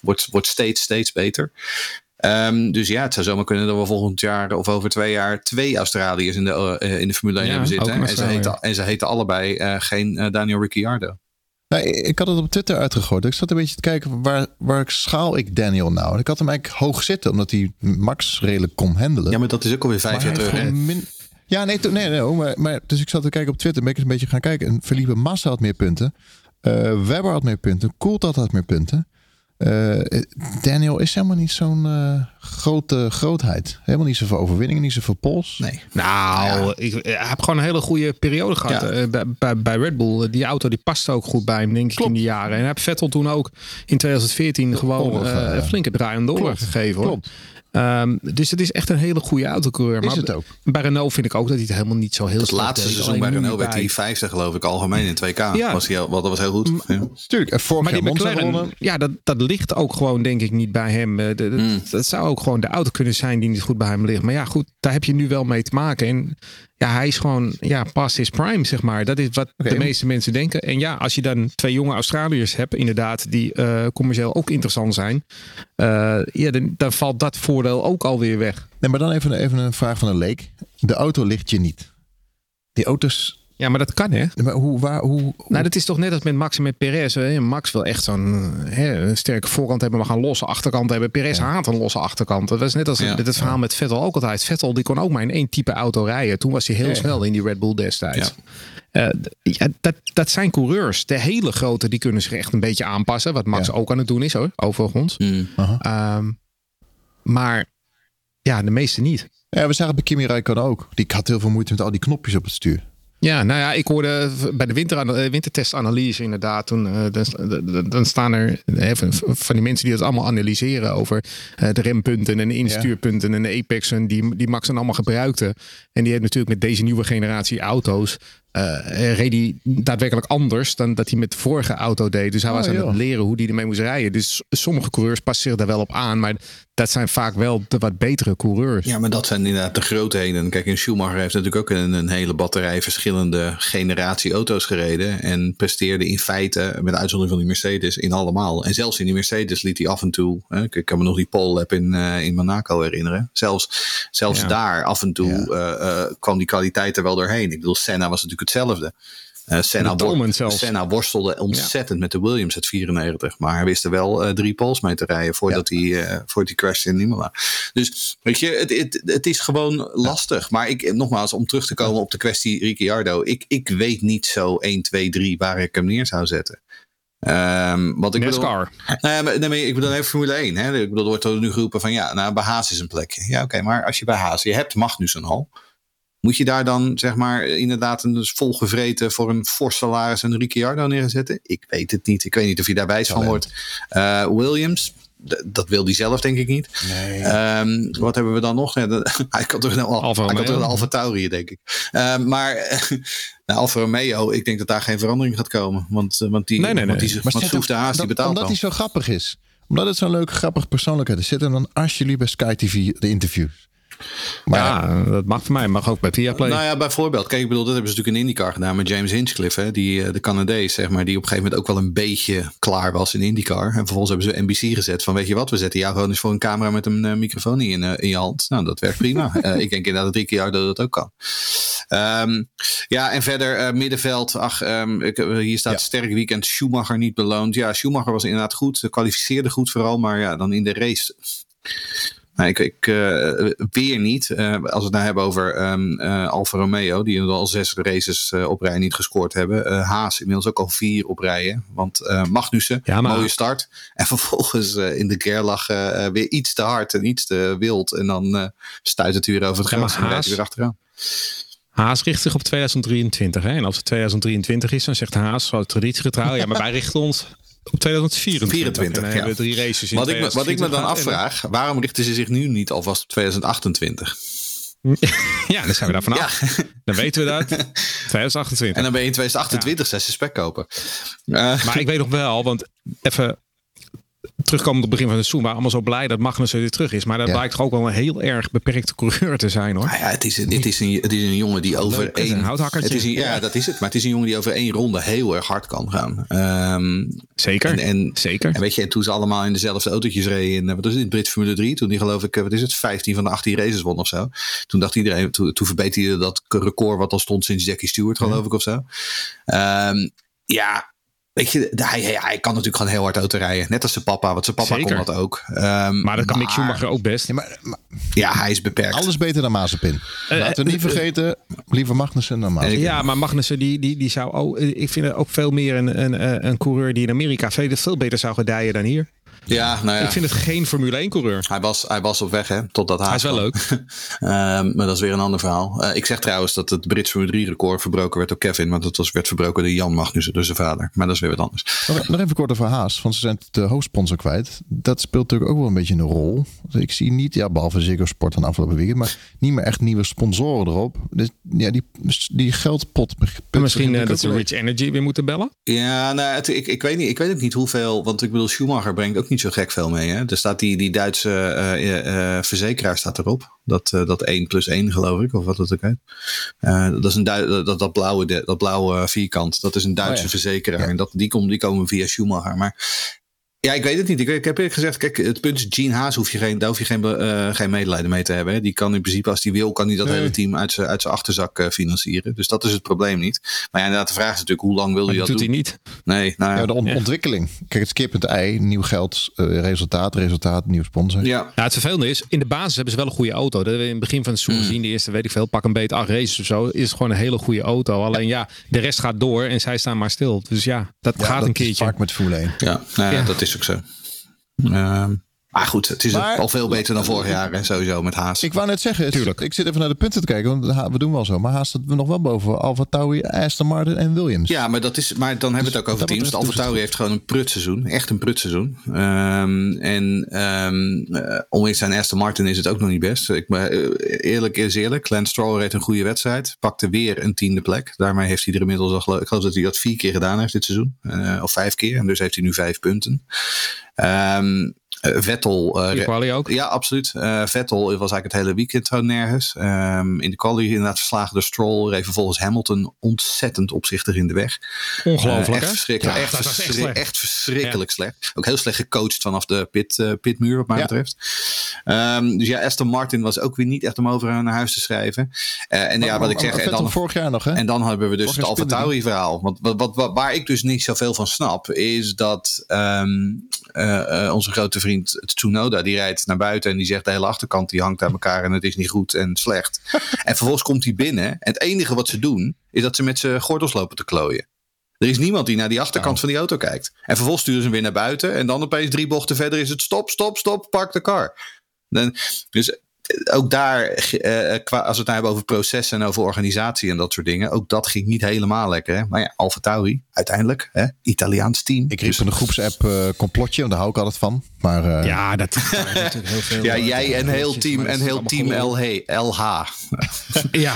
wordt, wordt steeds, steeds beter. Ehm, dus ja, het zou zomaar kunnen dat we volgend jaar of over twee jaar twee Australiërs in de, eh, in de Formule 1 Ja, hebben zitten. En ze, heten, en ze heten allebei eh, geen eh, Daniel Ricciardo. Nou, ik had het op Twitter uitgegooid. Ik zat een beetje te kijken waar, waar schaal ik Daniel nou? En ik had hem eigenlijk hoog zitten, omdat hij Max redelijk kon handelen. Ja, maar dat is ook alweer vijf Maar jaar terug. Ja, nee, to- nee, nee hoor, maar, maar dus ik zat te kijken op Twitter, ben ik eens een beetje gaan kijken. En Felipe Massa had meer punten. Eh Webber had meer punten. Coulthard had meer punten. Eh, Daniel is helemaal niet zo'n eh, grote grootheid. Helemaal niet zoveel overwinningen, niet zoveel pols. Nee. Nou, ik, eh, heeft gewoon een hele goede periode gehad Ja. eh, bij, bij, bij Red Bull. Die auto die paste ook goed bij hem, denk ik, in die jaren. En hij heeft Vettel toen ook in 2014 gewoon een flinke draai om de klopt, gegeven. Hoor. klopt. Ehm, dus het is echt een hele goede autocoureur. Is maar het ook. bij Renault vind ik ook dat hij het helemaal niet zo heel Het slecht laatste deed. seizoen Alleen bij Renault werd bij- hij vijfde geloof ik algemeen in 2K. Ja. Was hij, heel- wat, dat was heel goed. Ja. Tuurlijk, en vorig Maar die McLaren, ja, dat, dat ligt ook gewoon denk ik niet bij hem. Eh, de- de- Mm. Dat zou ook gewoon de auto kunnen zijn die niet goed bij hem ligt. Maar ja, goed, daar heb je nu wel mee te maken. En ja, hij is gewoon ja, past his prime, zeg maar. Dat is wat de meeste mensen denken. En ja, als je dan twee jonge Australiërs hebt, inderdaad, die eh, commercieel ook interessant zijn. eh, ja, dan, dan valt dat voordeel ook alweer weg. Nee, maar dan even, even een vraag van een leek. De auto ligt je niet. Die auto's, Ja, maar dat kan hè. maar hoe, waar, hoe, hoe- Nou, dat is toch net als met Max en met Perez. Hè? Max wil echt zo'n sterke voorkant hebben, maar gaan losse achterkant hebben. Perez haat een losse achterkant. Dat was net als Ja. het verhaal met Vettel ook altijd. Vettel die kon ook maar in één type auto rijden. Toen was hij heel Ja. snel in die Red Bull destijds. Eh, ja, dat, dat zijn coureurs. De hele grote die kunnen zich echt een beetje aanpassen. Wat Max Ja. ook aan het doen is hoor, overigens. Mm. Ehm, maar ja, de meeste niet. Ja, we zagen het bij Kimi Räikkönen ook. Die had heel veel moeite met al die knopjes op het stuur. Ja, nou ja, ik hoorde bij de winter, eh, wintertestanalyse inderdaad. Toen, eh, dan, staan er eh, van van die mensen die dat allemaal analyseren over de rempunten en de instuurpunten en de apexen die, die Max dan allemaal gebruikte. En die heeft natuurlijk met deze nieuwe generatie auto's eh reed hij daadwerkelijk anders dan dat hij met de vorige auto deed. Dus hij Oh, was aan joh. het leren hoe hij ermee moest rijden. Dus sommige coureurs passen zich daar wel op aan, maar dat zijn vaak wel de wat betere coureurs. Ja, maar dat zijn inderdaad de grootheden. Kijk, en Schumacher heeft natuurlijk ook een, een hele batterij verschillende generatie auto's gereden. En presteerde in feite, met uitzondering van die Mercedes, in allemaal. En zelfs in die Mercedes liet hij af en toe. Hè, ik kan me nog die pole lap in, eh, in Monaco herinneren. Zelfs, zelfs Ja. daar af en toe Ja. eh, eh, kwam die kwaliteit er wel doorheen. Ik bedoel, Senna was natuurlijk hetzelfde. Eh, Senna, wor-. Senna worstelde ontzettend met de Williams uit 94. Maar hij wist er wel eh, drie poles mee te rijden voordat, hij, eh, voordat hij crashte in Imola. Dus weet je, het, het, het is gewoon lastig. Maar ik, nogmaals, om terug te komen op de kwestie Ricciardo. Ik, ik weet niet zo 1, 2, 3 waar ik hem neer zou zetten. Ehm want ik bedoel. Nee, nee, ik bedoel even Formule 1. Hè? Ik bedoel, er wordt er nu geroepen van ja, nou, bij Haas is een plekje. Ja, oké, maar als je bij Haas, je hebt Magnussen al. Moet je daar dan zeg maar inderdaad een dus volgevreten voor een fors salaris een Ricciardo neerzetten? Ik weet het niet. Ik weet niet of je daar wijs van wordt. Uh, Williams, dat wil hij zelf denk ik niet. Nee. Um, wat hebben we dan nog? Ja, hij kan toch wel Alfa, hij kan toch een Alfa Tauri, denk ik. Uh, maar nou, Alfa Romeo, ik denk dat daar geen verandering gaat komen. Want, uh, want die, nee, nee, want die, de Haas, die betaalt Omdat hij zo grappig is. Omdat het zo'n leuke, grappige persoonlijkheid is. Zit hem dan alsjeblieft bij Sky TV de interviews. Maar ja, dat mag voor mij. Mag ook bij Viaplay. Nou ja, bijvoorbeeld. Kijk, ik bedoel, dat hebben ze natuurlijk in IndyCar gedaan met James Hinchcliffe. Hè, die, eh, de Canadees, zeg maar. Die op een gegeven moment ook wel een beetje klaar was in IndyCar. En vervolgens hebben ze NBC gezet van, weet je wat, we zetten jou gewoon eens voor een camera met een uh, microfoon in, uh, in je hand. Nou, dat werkt prima. uh, ik denk inderdaad drie keer dat het ook kan. Um, ja, en verder middenveld. Ach, um, ik, hier staat ja. sterk weekend. Schumacher niet beloond. Ja, Schumacher was inderdaad goed. Kwalificeerde goed vooral. Maar ja, dan in de race nou, ik, ik uh, weer niet. Uh, als we het nou hebben over um, uh, Alfa Romeo, die al zes races op rij niet gescoord hebben. Haas inmiddels ook al vier op rijen. Want Magnussen, ja, maar... mooie start. En vervolgens in de Gerlach weer iets te hard en iets te wild. En dan stuit het weer over het gras ja, en rijdt weer achteraan. Haas richt zich op 2023. Hè? En als het 2023 is, dan zegt Haas, zo traditiegetrouw. ja, maar wij richten ons op 2024. ja. drie races in wat, ik me, wat ik me dan afvraag, waarom richten ze zich nu niet alvast op 2028? ja, dan zijn we daar vanaf. Ja. Dan weten we dat. 2028. En dan ben je in 2028 ja. zes spek kopen. Uh. Maar ik weet nog wel, want even terugkomend op het begin van het seizoen, waren allemaal zo blij dat Magnussen weer terug is. Maar dat ja. blijkt toch ook wel een heel erg beperkte coureur te zijn hoor. Nou ja, het is, een, het, is een, het is een jongen die over Leuk, één... Een het is een, ja, dat is het. Maar het is een jongen die over één ronde heel erg hard kan gaan. Um, Zeker, en, en, zeker. En weet je, en toen ze allemaal in dezelfde autootjes reden in, wat is het, Brit Formule 3, toen die geloof ik, wat is het, 15 van de 18 races won of zo. Toen dacht iedereen, toen, toen verbeterde dat record wat al stond sinds Jackie Stewart geloof ja. ik of zo. Um, ja, Weet je, hij, hij, kan natuurlijk gewoon heel hard auto rijden. Net als zijn papa, want zijn papa Zeker. kon dat ook. Um, maar dat kan Mick Schumacher ook best. Ja, maar, maar, ja, hij is beperkt. Alles beter dan Mazepin. Uh, Laten we niet uh, vergeten, liever Magnussen dan Mazepin. Ja, maar Magnussen, die, die, die zou ook... Ik vind het ook veel meer een, een, een coureur die in Amerika veel, veel beter zou gedijen dan hier. Ja, nou ja. Ik vind het geen Formule 1 coureur. Hij was, hij was op weg, hè, totdat hij. Hij is wel leuk. um, maar dat is weer een ander verhaal. Uh, ik zeg trouwens dat het Brits Formule 3 record verbroken werd door Kevin, want het was, werd verbroken door Jan Magnussen, dus zijn vader. Maar dat is weer wat anders. Nog, nog even kort over Haas, want ze zijn de hoofdsponsor kwijt. Dat speelt natuurlijk ook wel een beetje een rol. Dus ik zie niet, ja, behalve Ziggo Sport van afgelopen weekend, maar niet meer echt nieuwe sponsoren erop. Dus ja, die, die geldpot. Misschien uh, dat ze Rich Energy weer moeten bellen? Ja, nou, het, ik, ik weet niet. Ik weet ook niet hoeveel, want ik bedoel, Schumacher brengt ook niet zo gek veel mee. Hè? Er staat die, die Duitse uh, uh, verzekeraar staat erop. Dat, uh, dat 1 plus 1 geloof ik, of wat dat ook heet. dat is een dat, dat, blauwe, dat blauwe vierkant, dat is een Duitse oh ja. verzekeraar. Ja. En dat, die, kom, die komen via Schumacher. Maar ja, ik weet het niet. Ik, ik heb eerlijk gezegd, kijk, het punt is, Gene Haas hoef je geen, daar hoef je geen, uh, geen medelijden mee te hebben. Hè. Die kan in principe, als hij wil, kan hij dat nee. hele team uit zijn uit zijn achterzak uh, financieren. Dus dat is het probleem niet. Maar ja, inderdaad, de vraag is natuurlijk, hoe lang wil hij dat, dat doet doen? hij niet. Nee, nou ja. ja de on ontwikkeling. Kijk, het skip het ei, nieuw geld, uh, resultaat, resultaat, nieuw sponsor. Ja. ja, het vervelende is, in de basis hebben ze wel een goede auto. Dat hebben we in het begin van het seizoen mm. gezien. De eerste, weet ik veel, pak een beet acht races of zo. Is het gewoon een hele goede auto. Alleen ja. ja, de rest gaat door en zij staan maar stil. Dus ja, dat ja, gaat dat een keertje. vaak met Formule 1. Ja, nou, ja, dat is ook zo. Um, maar goed, het is maar, al veel beter dan vorig jaar, hè, sowieso met Haas. Ik wou net zeggen, Tuurlijk. ik zit even naar de punten te kijken, want we doen wel zo. Maar Haas staat we nog wel boven Alfa Tauri, Aston Martin en Williams. Ja, maar, dat is, maar dan hebben we het ook over teams. Alfa Tauri heeft gewoon een prutseizoen, echt een prutseizoen. Um, en um, uh, ondanks zijn Aston Martin is het ook nog niet best. Ik, uh, eerlijk is eerlijk, Lance Stroll reed een goede wedstrijd, pakte weer een tiende plek. Daarmee heeft hij er inmiddels al, geloof, ik geloof dat hij dat vier keer gedaan heeft dit seizoen. Uh, of vijf keer, en dus heeft hij nu vijf punten. Um, Vettel. Uh, ook? Ja, absoluut. Uh, Vettel was eigenlijk het hele weekend gewoon nergens. Um, in de quali inderdaad verslagen door Stroll. Reed vervolgens Hamilton ontzettend opzichtig in de weg. Ongelooflijk, echt verschrikkelijk. Ja, echt, verschri echt, echt, verschrikkelijk ja. slecht. Ook heel slecht gecoacht vanaf de pit, pitmuur wat mij ja. betreft. Um, dus ja, Aston Martin was ook weer niet echt om over naar huis te schrijven. en maar, ja, wat ik zeg. En dan, vorig jaar nog, hè? En dan hebben we dus vorig het Alfa Tauri verhaal. Want wat, wat, wat, waar ik dus niet zoveel van snap, is dat um, onze grote vriend Tsunoda, die rijdt naar buiten en die zegt de hele achterkant die hangt aan elkaar en het is niet goed en slecht. en vervolgens komt hij binnen en het enige wat ze doen is dat ze met zijn gordels lopen te klooien. Er is niemand die naar die achterkant oh. van die auto kijkt. En vervolgens sturen ze hem weer naar buiten en dan opeens drie bochten verder is het stop, stop, stop, park de car. Dus ook daar, uh, qua, als we het nou hebben over processen en over organisatie en dat soort dingen, ook dat ging niet helemaal lekker. Hè? Maar ja, Alfa Tauri, uiteindelijk, hè? Italiaans team. Ik riep dus, in de groepsapp uh, complotje, want daar hou ik altijd van. Maar, uh, ja, dat, is natuurlijk heel veel. ja, jij en heel team, en heel team LH. LH. ja,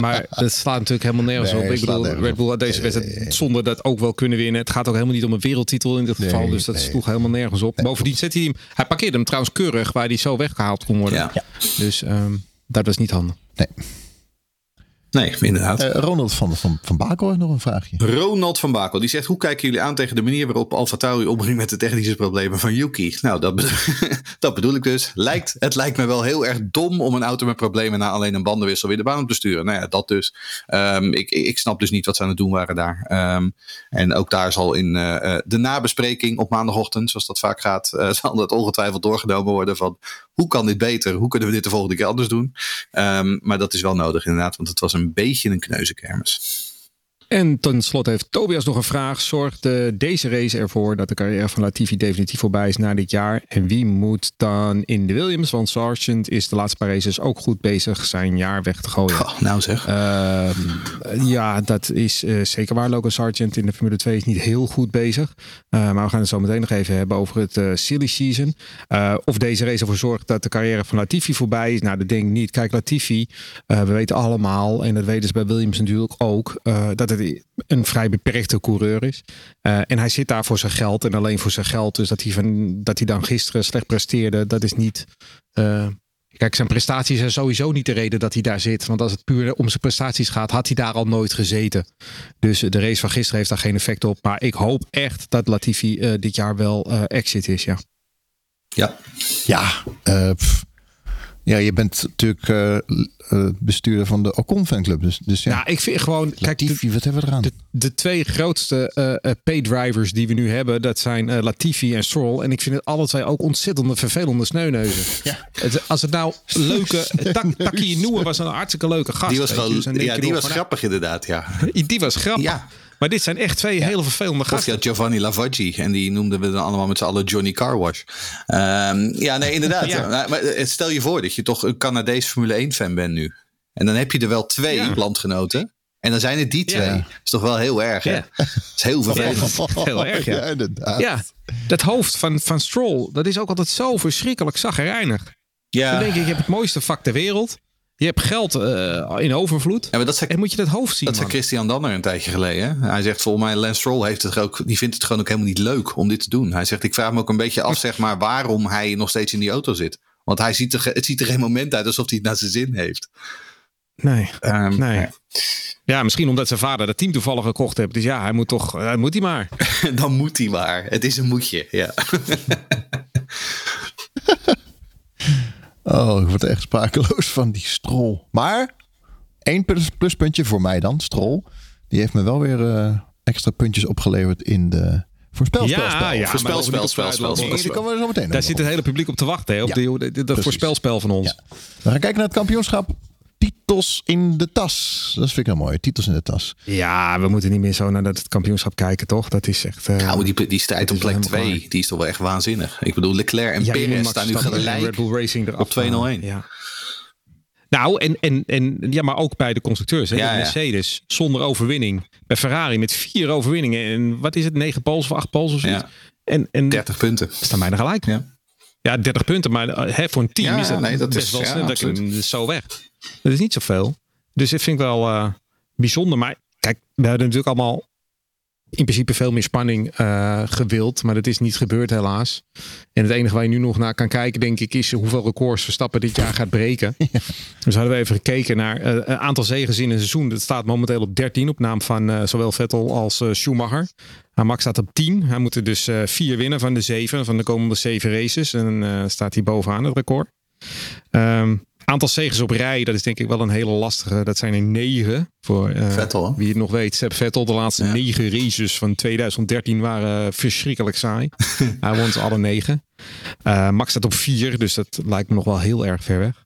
maar dat slaat natuurlijk helemaal nergens nee, op. Ik bedoel, Red Bull had deze wedstrijd zonder dat ook wel kunnen winnen. Het gaat ook helemaal niet om een wereldtitel in dit geval, nee, dus dat nee. sloeg helemaal nergens op. Bovendien zet hij hem, hij parkeerde hem trouwens keurig waar hij zo weggehaald kon worden. Ja. Dus um, dat was niet handig. Nee. Nee, inderdaad. Uh, Ronald van, van, van Bakel heeft nog een vraagje. Ronald van Bakel, die zegt... Hoe kijken jullie aan tegen de manier waarop Alfa Tauri omging met de technische problemen van Yuki? Nou, dat, bedoel, dat bedoel ik dus. Lijkt, het lijkt me wel heel erg dom om een auto met problemen... na alleen een bandenwissel weer de baan op te sturen. Nou ja, dat dus. Um, ik, ik snap dus niet wat ze aan het doen waren daar. Um, en ook daar zal in uh, de nabespreking op maandagochtend... zoals dat vaak gaat... Uh, zal dat ongetwijfeld doorgenomen worden van... hoe kan dit beter? Hoe kunnen we dit de volgende keer anders doen? Um, maar dat is wel nodig inderdaad, want het was een beetje een kneuzenkermis. En tenslotte heeft Tobias nog een vraag. Zorgt deze race ervoor dat de carrière van Latifi definitief voorbij is na dit jaar? En wie moet dan in de Williams? Want Sargent is de laatste paar races ook goed bezig zijn jaar weg te gooien. Oh, nou zeg. Uh, ja, dat is uh, zeker waar. Logan Sargent in de Formule 2 is niet heel goed bezig. Uh, maar we gaan het zo meteen nog even hebben over het uh, silly season. of deze race ervoor zorgt dat de carrière van Latifi voorbij is. Nou, dat denk ik niet. Kijk, Latifi, we weten allemaal, en dat weten ze bij Williams natuurlijk ook, dat het een vrij beperkte coureur is. Uh, en hij zit daar voor zijn geld en alleen voor zijn geld. Dus dat hij, van, dat hij dan gisteren slecht presteerde, dat is niet. Uh, kijk, zijn prestaties zijn sowieso niet de reden dat hij daar zit. Want als het puur om zijn prestaties gaat, had hij daar al nooit gezeten. Dus de race van gisteren heeft daar geen effect op. Maar ik hoop echt dat Latifi uh, dit jaar wel exit is, ja. Ja. Ja, pff. Ja, je bent natuurlijk uh, bestuurder van de Ocon fanclub. Dus, dus ja. Nou, ik vind gewoon... Latifi, kijk, wat hebben we eraan? De, de twee grootste uh, paydrivers die we nu hebben, dat zijn Latifi en Stroll. En ik vind het alle twee ook ontzettende vervelende sneuneuzen. Ja. Het, als het nou leuke... Tak, Taki Noor was een hartstikke leuke gast. Die was, gewoon, ja, die was grappig inderdaad, ja. Die was grappig. Ja. Maar dit zijn echt twee hele vervelende gasten. Of ja, Giovanni Lavaggi. En die noemden we dan allemaal met z'n allen Johnny Carwash. Um, ja, nee, inderdaad. ja. Maar stel je voor dat je toch een Canadees Formule 1 fan bent nu. En dan heb je er wel twee ja. landgenoten. En dan zijn het die twee. Dat is toch wel heel erg, hè? Ja. Dat is heel vervelend. heel erg, ja. ja. inderdaad. Ja, dat hoofd van, van Stroll, dat is ook altijd zo verschrikkelijk zagrijnig. Ja. Dan denk ik, je hebt het mooiste vak ter wereld. Je hebt geld uh, in overvloed. Ja, maar dat zei, en moet je dat hoofd zien. Dat zei Christian Danner een tijdje geleden. Hij zegt volgens mij, Lance Stroll heeft het ook, die vindt het gewoon ook helemaal niet leuk om dit te doen. Hij zegt, ik vraag me ook een beetje af, zeg maar, waarom hij nog steeds in die auto zit. Want hij ziet er, het ziet er geen moment uit alsof hij het naar zijn zin heeft. Nee. Um, nee. Ja, misschien omdat zijn vader dat team toevallig gekocht heeft. Dus ja, hij moet toch, hij moet hij maar. Dan moet hij maar. Het is een moetje, ja. Oh, ik word echt sprakeloos van die strol. Maar één pluspuntje voor mij dan, strol. Die heeft me wel weer uh, extra puntjes opgeleverd in de voorspelspel. Ja, ja, voorspelspel. Spel, Daar zit het hele publiek op te wachten, hè, op die, dat voorspelspel van ons. We gaan kijken naar het kampioenschap titels in de tas. Dat vind ik heel mooi. Titels in de tas. Ja, we moeten niet meer zo naar het kampioenschap kijken, toch? Dat is echt. Uh, nou, die, die strijd om plek 2, die is toch wel echt waanzinnig. Ik bedoel, Leclerc en ja, Perez staan nu gelijk Red Bull Racing eraf op 2-0-1. Ja. Nou, en, en, en ja, maar ook bij de constructeurs. Hè? Ja, de Mercedes zonder overwinning. Bij Ferrari met vier overwinningen. En wat is het? Negen pols of acht pols of zoiets? Ja. En, en 30 punten. Staan bijna gelijk. Ja. Ja, 30 punten, maar hè, voor een team is dat, nee, dat best is, wel snel. dat is zo weg. Dat is niet zoveel. Dus dit vind ik wel uh, bijzonder. Maar kijk, we hebben natuurlijk allemaal in principe veel meer spanning uh, gewild. Maar dat is niet gebeurd helaas. En het enige waar je nu nog naar kan kijken, denk ik, is hoeveel records Verstappen dit jaar gaat breken. Ja. Dus hadden we even gekeken naar uh, een aantal zegens in een seizoen. Dat staat momenteel op 13 op naam van uh, zowel Vettel als Schumacher. Nou, Max staat op 10. Hij moet er dus vier winnen van de zeven, van de komende zeven races. En dan staat hij bovenaan het record. Um, Aantal zegens op rij, dat is denk ik wel een hele lastige. Dat zijn er negen. Voor uh, Vettel, wie het nog weet. Seb Vettel, de laatste ja. negen races van 2013 waren verschrikkelijk saai. Hij won ze alle negen. Uh, Max staat op vier, dus dat lijkt me nog wel heel erg ver weg.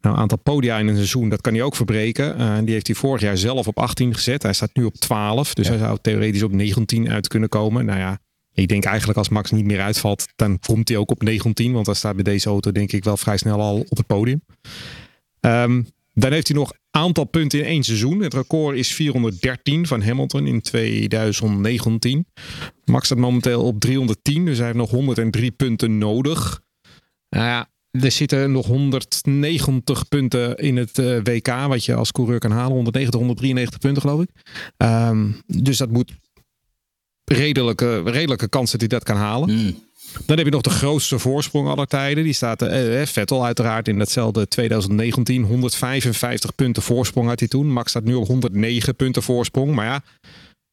Nou, aantal podia in een seizoen, dat kan hij ook verbreken. Uh, die heeft hij vorig jaar zelf op 18 gezet. Hij staat nu op 12, dus ja. hij zou theoretisch op 19 uit kunnen komen. Nou ja, Ik denk eigenlijk als Max niet meer uitvalt, dan komt hij ook op 19. Want dan staat bij deze auto denk ik wel vrij snel al op het podium. Ehm, dan heeft hij nog aantal punten in één seizoen. Het record is 413 van Hamilton in 2019. Max staat momenteel op 310, dus hij heeft nog 103 punten nodig. Nou ja, er zitten nog 190 punten in het eh, WK, wat je als coureur kan halen. 190, 193 punten geloof ik. Ehm, dus dat moet redelijke, redelijke kans dat hij dat kan halen. Hmm. Dan heb je nog de grootste voorsprong aller tijden. Die staat uh, Vettel uiteraard in datzelfde 2019. 155 punten voorsprong had hij toen. Max staat nu op 109 punten voorsprong. Maar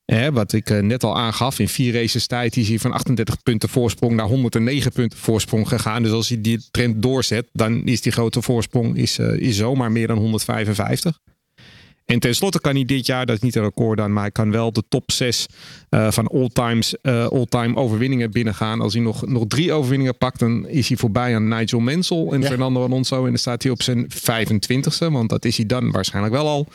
ja, wat ik uh, net al aangaf. In vier races tijd is hij van 38 punten voorsprong naar 109 punten voorsprong gegaan. Dus als hij die trend doorzet, dan is die grote voorsprong is, uh, is zomaar meer dan 155. En tenslotte kan hij dit jaar, dat is niet een record dan, maar hij kan wel de top 6 uh, van all-time uh, all overwinningen binnengaan. Als hij nog, nog drie overwinningen pakt, dan is hij voorbij aan Nigel Mansell en ja. Fernando Alonso. En dan staat hij op zijn 25ste, want dat is hij dan waarschijnlijk wel al.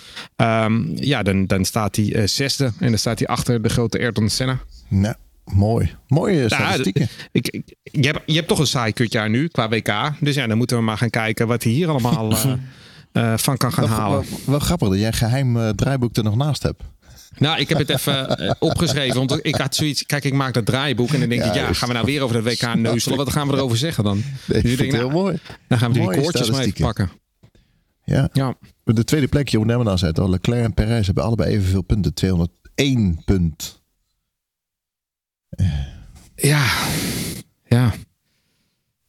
Um, ja, dan, dan staat hij uh, zesde en dan staat hij achter de grote Ayrton Senna. Nou, mooi. Mooie statistieken. Ja, ik, ik, je, hebt, je hebt toch een saai kutjaar nu qua WK. Dus ja, dan moeten we maar gaan kijken wat hij hier allemaal... Uh, van kan gaan wel, halen. Wel, wel, grappig dat jij een geheim uh, draaiboek er nog naast hebt. Nou, ik heb het even uh, opgeschreven. Want ik had zoiets. Kijk, ik maak dat draaiboek. En dan denk ja, ik, ja, gaan we nou weer over dat WK neuzelen? Wat gaan we erover zeggen dan? Nee, dus ik denk, nou, heel mooi. Dan gaan we die koortjes maar even pakken. Ja. ja. De tweede plek, Jeroen Nemmerdan zei het al. Leclerc en Perez hebben allebei evenveel punten. 201 punt. Ja. Ja.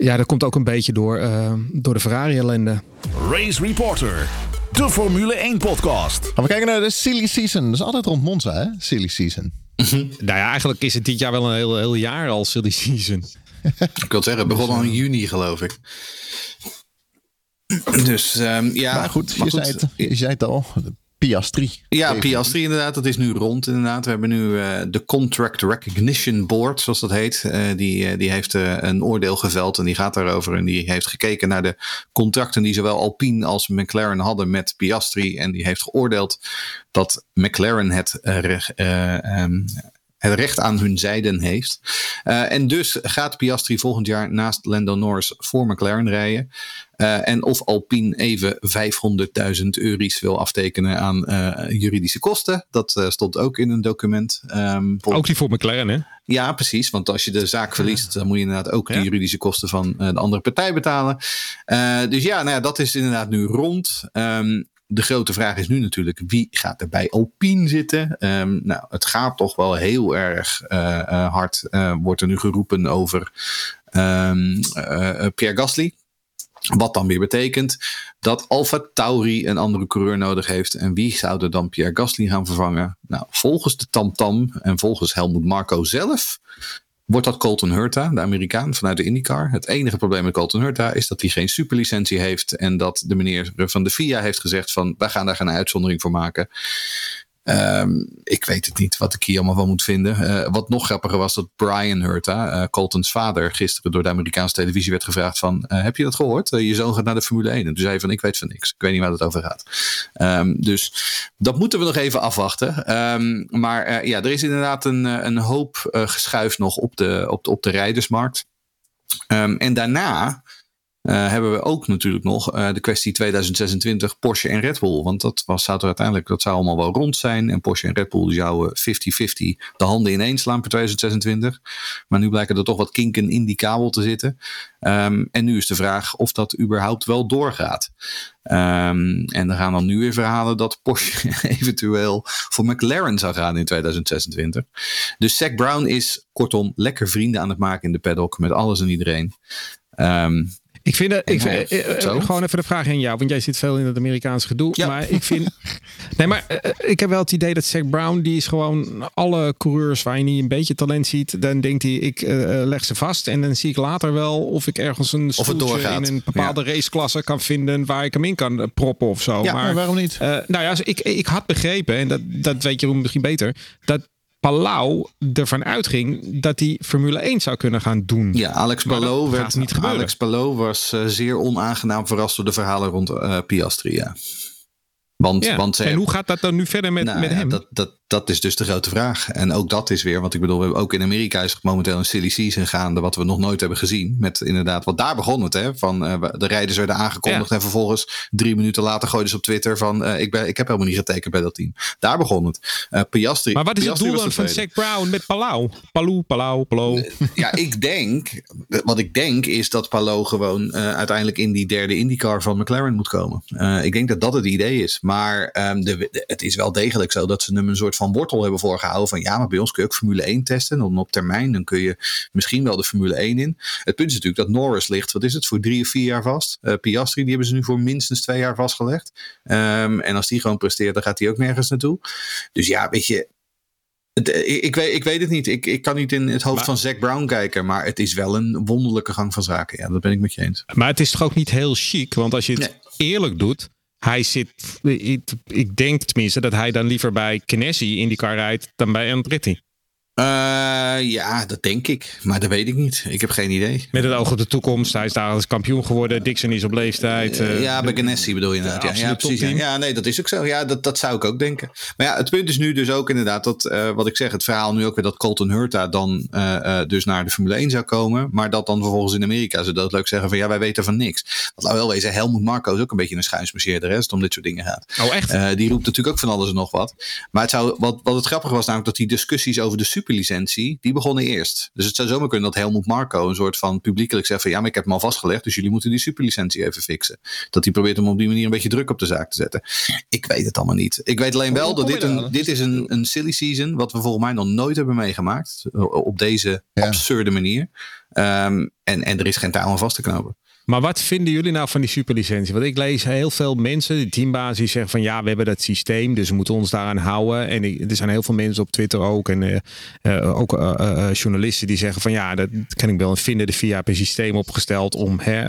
Ja, dat komt ook een beetje door, uh, door de Ferrari-ellende. Race Reporter, de Formule 1 podcast. Gaan we kijken naar de silly season. Dat is altijd rond Monza, hè? Silly season. nou ja, eigenlijk is het dit jaar wel een heel, heel jaar al silly season. ik wil zeggen, het begon al in juni, geloof ik. Dus um, ja. Maar goed, maar je, goed. Zei het, je zei het al. Piastri. Ja, Piastri inderdaad. Dat is nu rond inderdaad. We hebben nu uh, de Contract Recognition Board, zoals dat heet. Uh, die, uh, die heeft een oordeel geveld en die gaat daarover. En die heeft gekeken naar de contracten die zowel Alpine als McLaren hadden met Piastri. En die heeft geoordeeld dat McLaren het um, het recht aan hun zijden heeft. Uh, en dus gaat Piastri volgend jaar naast Lando Norris voor McLaren rijden. Uh, en of Alpine even 500.000 euro's wil aftekenen aan uh, juridische kosten. Dat stond ook in een document. Um, ook die voor McLaren, hè? Ja, precies. Want als je de zaak verliest, dan moet je inderdaad ook ja? de juridische kosten van de andere partij betalen. dus ja, nou ja, dat is inderdaad nu rond. Um, de grote vraag is nu natuurlijk, wie gaat er bij Alpine zitten? Um, nou, het gaat toch wel heel erg uh, uh, hard, uh, wordt er nu geroepen over um, Pierre Gasly. Wat dan weer betekent dat Alfa Tauri een andere coureur nodig heeft. En wie zou er dan Pierre Gasly gaan vervangen? Nou, volgens de TamTam -Tam en volgens Helmut Marco zelf wordt dat Colton Hurta, de Amerikaan vanuit de IndyCar. Het enige probleem met Colton Hurta is dat hij geen superlicentie heeft en dat de meneer van de FIA heeft gezegd van wij gaan daar geen uitzondering voor maken. Um, ik weet het niet wat ik hier allemaal van moet vinden. Uh, wat nog grappiger was dat Brian Hurta, uh, Coltons vader, gisteren door de Amerikaanse televisie werd gevraagd van, uh, heb je dat gehoord? je zoon gaat naar de Formule 1. En toen zei hij van, ik weet van niks. Ik weet niet waar het over gaat. Um, dus dat moeten we nog even afwachten. Um, maar ja, er is inderdaad een, een hoop geschuif nog op de, op de, op de rijdersmarkt. en daarna uh, hebben we ook natuurlijk nog uh, de kwestie 2026 Porsche en Red Bull. Want dat was, zou er uiteindelijk dat zou allemaal wel rond zijn. En Porsche en Red Bull zouden 50-50 de handen ineens slaan per 2026. Maar nu blijken er toch wat kinken in die kabel te zitten. Um, en nu is de vraag of dat überhaupt wel doorgaat. Um, en er gaan dan nu weer verhalen dat Porsche eventueel voor McLaren zou gaan in 2026. Dus Zac Brown is kortom lekker vrienden aan het maken in de paddock met alles en iedereen. Um, ik vind, ik vind uh, gewoon even de vraag aan jou, want jij zit veel in het Amerikaanse gedoe. Ja. Maar ik vind. nee, maar uh, ik heb wel het idee dat Zack Brown, die is gewoon alle coureurs waar je niet een beetje talent ziet, dan denkt hij, ik uh, leg ze vast en dan zie ik later wel of ik ergens een stoeltje in een bepaalde ja. raceklasse kan vinden waar ik hem in kan proppen of zo. Ja, maar, maar waarom niet? nou ja, ik, ik had begrepen, en dat, dat weet je misschien beter, dat Palau ervan uitging dat hij Formule 1 zou kunnen gaan doen. Ja, Alex Palou, werd, niet Alex Palou was uh, zeer onaangenaam verrast door de verhalen rond uh, Piastri. Ja. Want, Ja. want ze en hoe gaat dat dan nu verder met, Nou met hem? Dat, dat, dat is dus de grote vraag. En ook dat is weer, want ik bedoel, we hebben ook in Amerika is momenteel een silly season gaande, wat we nog nooit hebben gezien. Met inderdaad, want daar begon het, hè? Van eh, de rijders werden aangekondigd en vervolgens drie minuten later gooiden ze op Twitter van, eh, ik, ben, ik heb helemaal niet getekend bij dat team. Daar begon het. Eh Piastri. maar wat is het doel dan van. Zack Brown met Palau? Palau, Palau, Palau. Ja, ik denk, wat ik denk is dat Palo gewoon eh, uiteindelijk in die derde IndyCar van McLaren moet komen. Eh, ik denk dat dat het idee is. Maar ehm, de, de- het is wel degelijk zo dat ze hem een soort van wortel hebben voorgehouden. Van ja, maar bij ons kun je ook Formule 1 testen. En dan op termijn, dan kun je misschien wel de Formule 1 in. Het punt is natuurlijk dat Norris ligt, wat is het, voor drie of vier jaar vast. Eh, Piastri, die hebben ze nu voor minstens twee jaar vastgelegd. Ehm, en als die gewoon presteert, dan gaat hij ook nergens naartoe. Dus ja, weet je, eh, ik, ik weet, ik weet het niet. Ik, ik kan niet in het hoofd Maar- van Zack Brown kijken. Maar het is wel een wonderlijke gang van zaken. Ja, dat ben ik met je eens. Maar het is toch ook niet heel chic? Want als je het Nee. eerlijk doet. Hij zit, ik, ik denk tenminste dat hij dan liever bij Kinesi in die car rijdt dan bij Andretti. Eh, ja, dat denk ik. Maar dat weet ik niet. Ik heb geen idee. Met het oog op de toekomst. Hij is dagelijks kampioen geworden. Dixon is op leeftijd. eh, ja, bij Ganassi bedoel je inderdaad. Ja, ja, precies. Ja. nee, dat is ook zo. Ja, dat, dat zou ik ook denken. Maar ja, het punt is nu dus ook inderdaad dat, eh, wat ik zeg, het verhaal nu ook weer dat Colton Hurta dan eh, eh, dus naar de Formule 1 zou komen. Maar dat dan vervolgens in Amerika ze dat leuk zeggen van ja, wij weten van niks. Want laat wel wezen, Helmut Marco is ook een beetje een schuinsmarcheerder hè, als het om dit soort dingen gaat. Oh, echt? Eh, die roept natuurlijk ook van alles en nog wat. Maar het zou, wat, wat het grappige was namelijk dat die discussies over de superlicentie, die begonnen eerst. Dus het zou zomaar kunnen dat Helmut Marco een soort van publiekelijk zegt van ja, maar ik heb hem al vastgelegd, dus jullie moeten die superlicentie even fixen. Dat hij probeert om op die manier een beetje druk op de zaak te zetten. Ik weet het allemaal niet. Ik weet alleen wel dat dit, een, dit is een, een silly season, wat we volgens mij nog nooit hebben meegemaakt. Op deze Ja. absurde manier. Ehm, en, en er is geen touw aan vast te knopen. Maar wat vinden jullie nou van die superlicentie? Want ik lees heel veel mensen, die teambaas, die zeggen van ja, we hebben dat systeem, dus we moeten ons daaraan houden. En er zijn heel veel mensen op Twitter ook en eh, eh, ook eh, journalisten die zeggen van ja, dat kan ik wel vinden. De FIA heeft een systeem opgesteld om hè,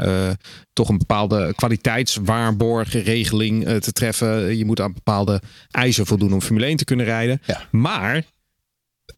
toch een bepaalde kwaliteitswaarborgregeling te treffen. Je moet aan bepaalde eisen voldoen om Formule 1 te kunnen rijden. Ja. Maar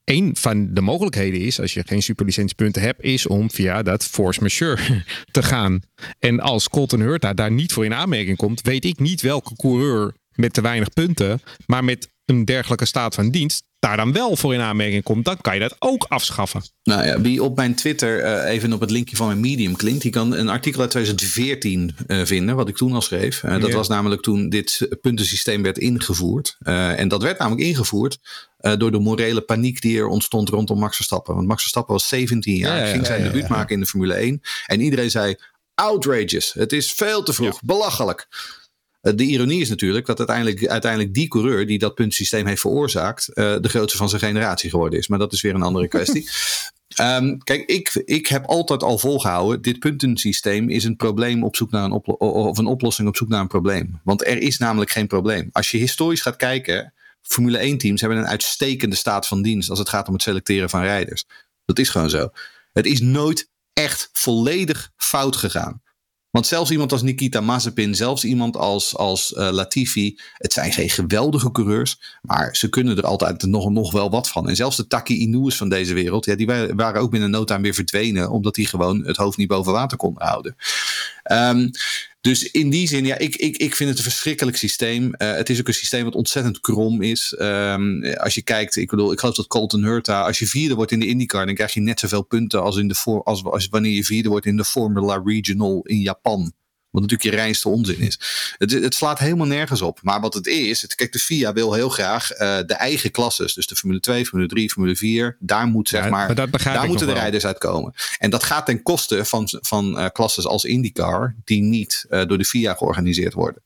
een van de mogelijkheden is, als je geen superlicentiepunten hebt, is om via dat force majeure te gaan. En als Colton Hurta daar niet voor in aanmerking komt, weet ik niet welke coureur met te weinig punten, maar met een dergelijke staat van dienst, daar dan wel voor in aanmerking komt. Dan kan je dat ook afschaffen. Nou ja, wie op mijn Twitter eh, even op het linkje van mijn Medium klinkt, die kan een artikel uit 2014 eh, vinden, wat ik toen al schreef. Eh, dat was namelijk toen dit puntensysteem werd ingevoerd. En dat werd namelijk ingevoerd door de morele paniek die er ontstond rondom Max Verstappen. Want Max Verstappen was 17 jaar, Ja, ja, ging zijn debuut maken in de Formule 1. En iedereen zei, outrageous, het is veel te vroeg, belachelijk. Eh, De ironie is natuurlijk dat uiteindelijk, uiteindelijk die coureur die dat puntensysteem heeft veroorzaakt, eh, de grootste van zijn generatie geworden is. Maar dat is weer een andere kwestie. Ehm, kijk, ik, ik heb altijd al volgehouden, dit puntensysteem is een probleem op zoek naar een, of een oplossing op zoek naar een probleem. Want er is namelijk geen probleem. Als je historisch gaat kijken, Formule 1 teams hebben een uitstekende staat van dienst als het gaat om het selecteren van rijders. Dat is gewoon zo. Het is nooit echt volledig fout gegaan. Want zelfs iemand als Nikita Mazepin, zelfs iemand als, als eh, Latifi, het zijn geen geweldige coureurs, maar ze kunnen er altijd nog, nog wel wat van. En zelfs de Taki Inu's van deze wereld, ja, die wa- waren ook binnen no time weer verdwenen, omdat die gewoon het hoofd niet boven water konden houden. Ehm, dus in die zin, ja, ik, ik, ik vind het een verschrikkelijk systeem. Eh, het is ook een systeem wat ontzettend krom is. Ehm, als je kijkt, ik bedoel, ik geloof dat Colton Hurta, als je vierde wordt in de IndyCar, dan krijg je net zoveel punten als, in de voor, als, als wanneer je vierde wordt in de Formula Regional in Japan. Wat natuurlijk je reinste onzin is. Het, het slaat helemaal nergens op. Maar wat het is, het, kijk, de FIA wil heel graag eh, de eigen klasses. Dus de Formule 2, Formule 3, Formule 4. Daar moet zeg Ja, maar, daar moeten de wel. rijders uitkomen. En dat gaat ten koste van, van eh, klasses als IndyCar, die niet eh, door de FIA georganiseerd worden.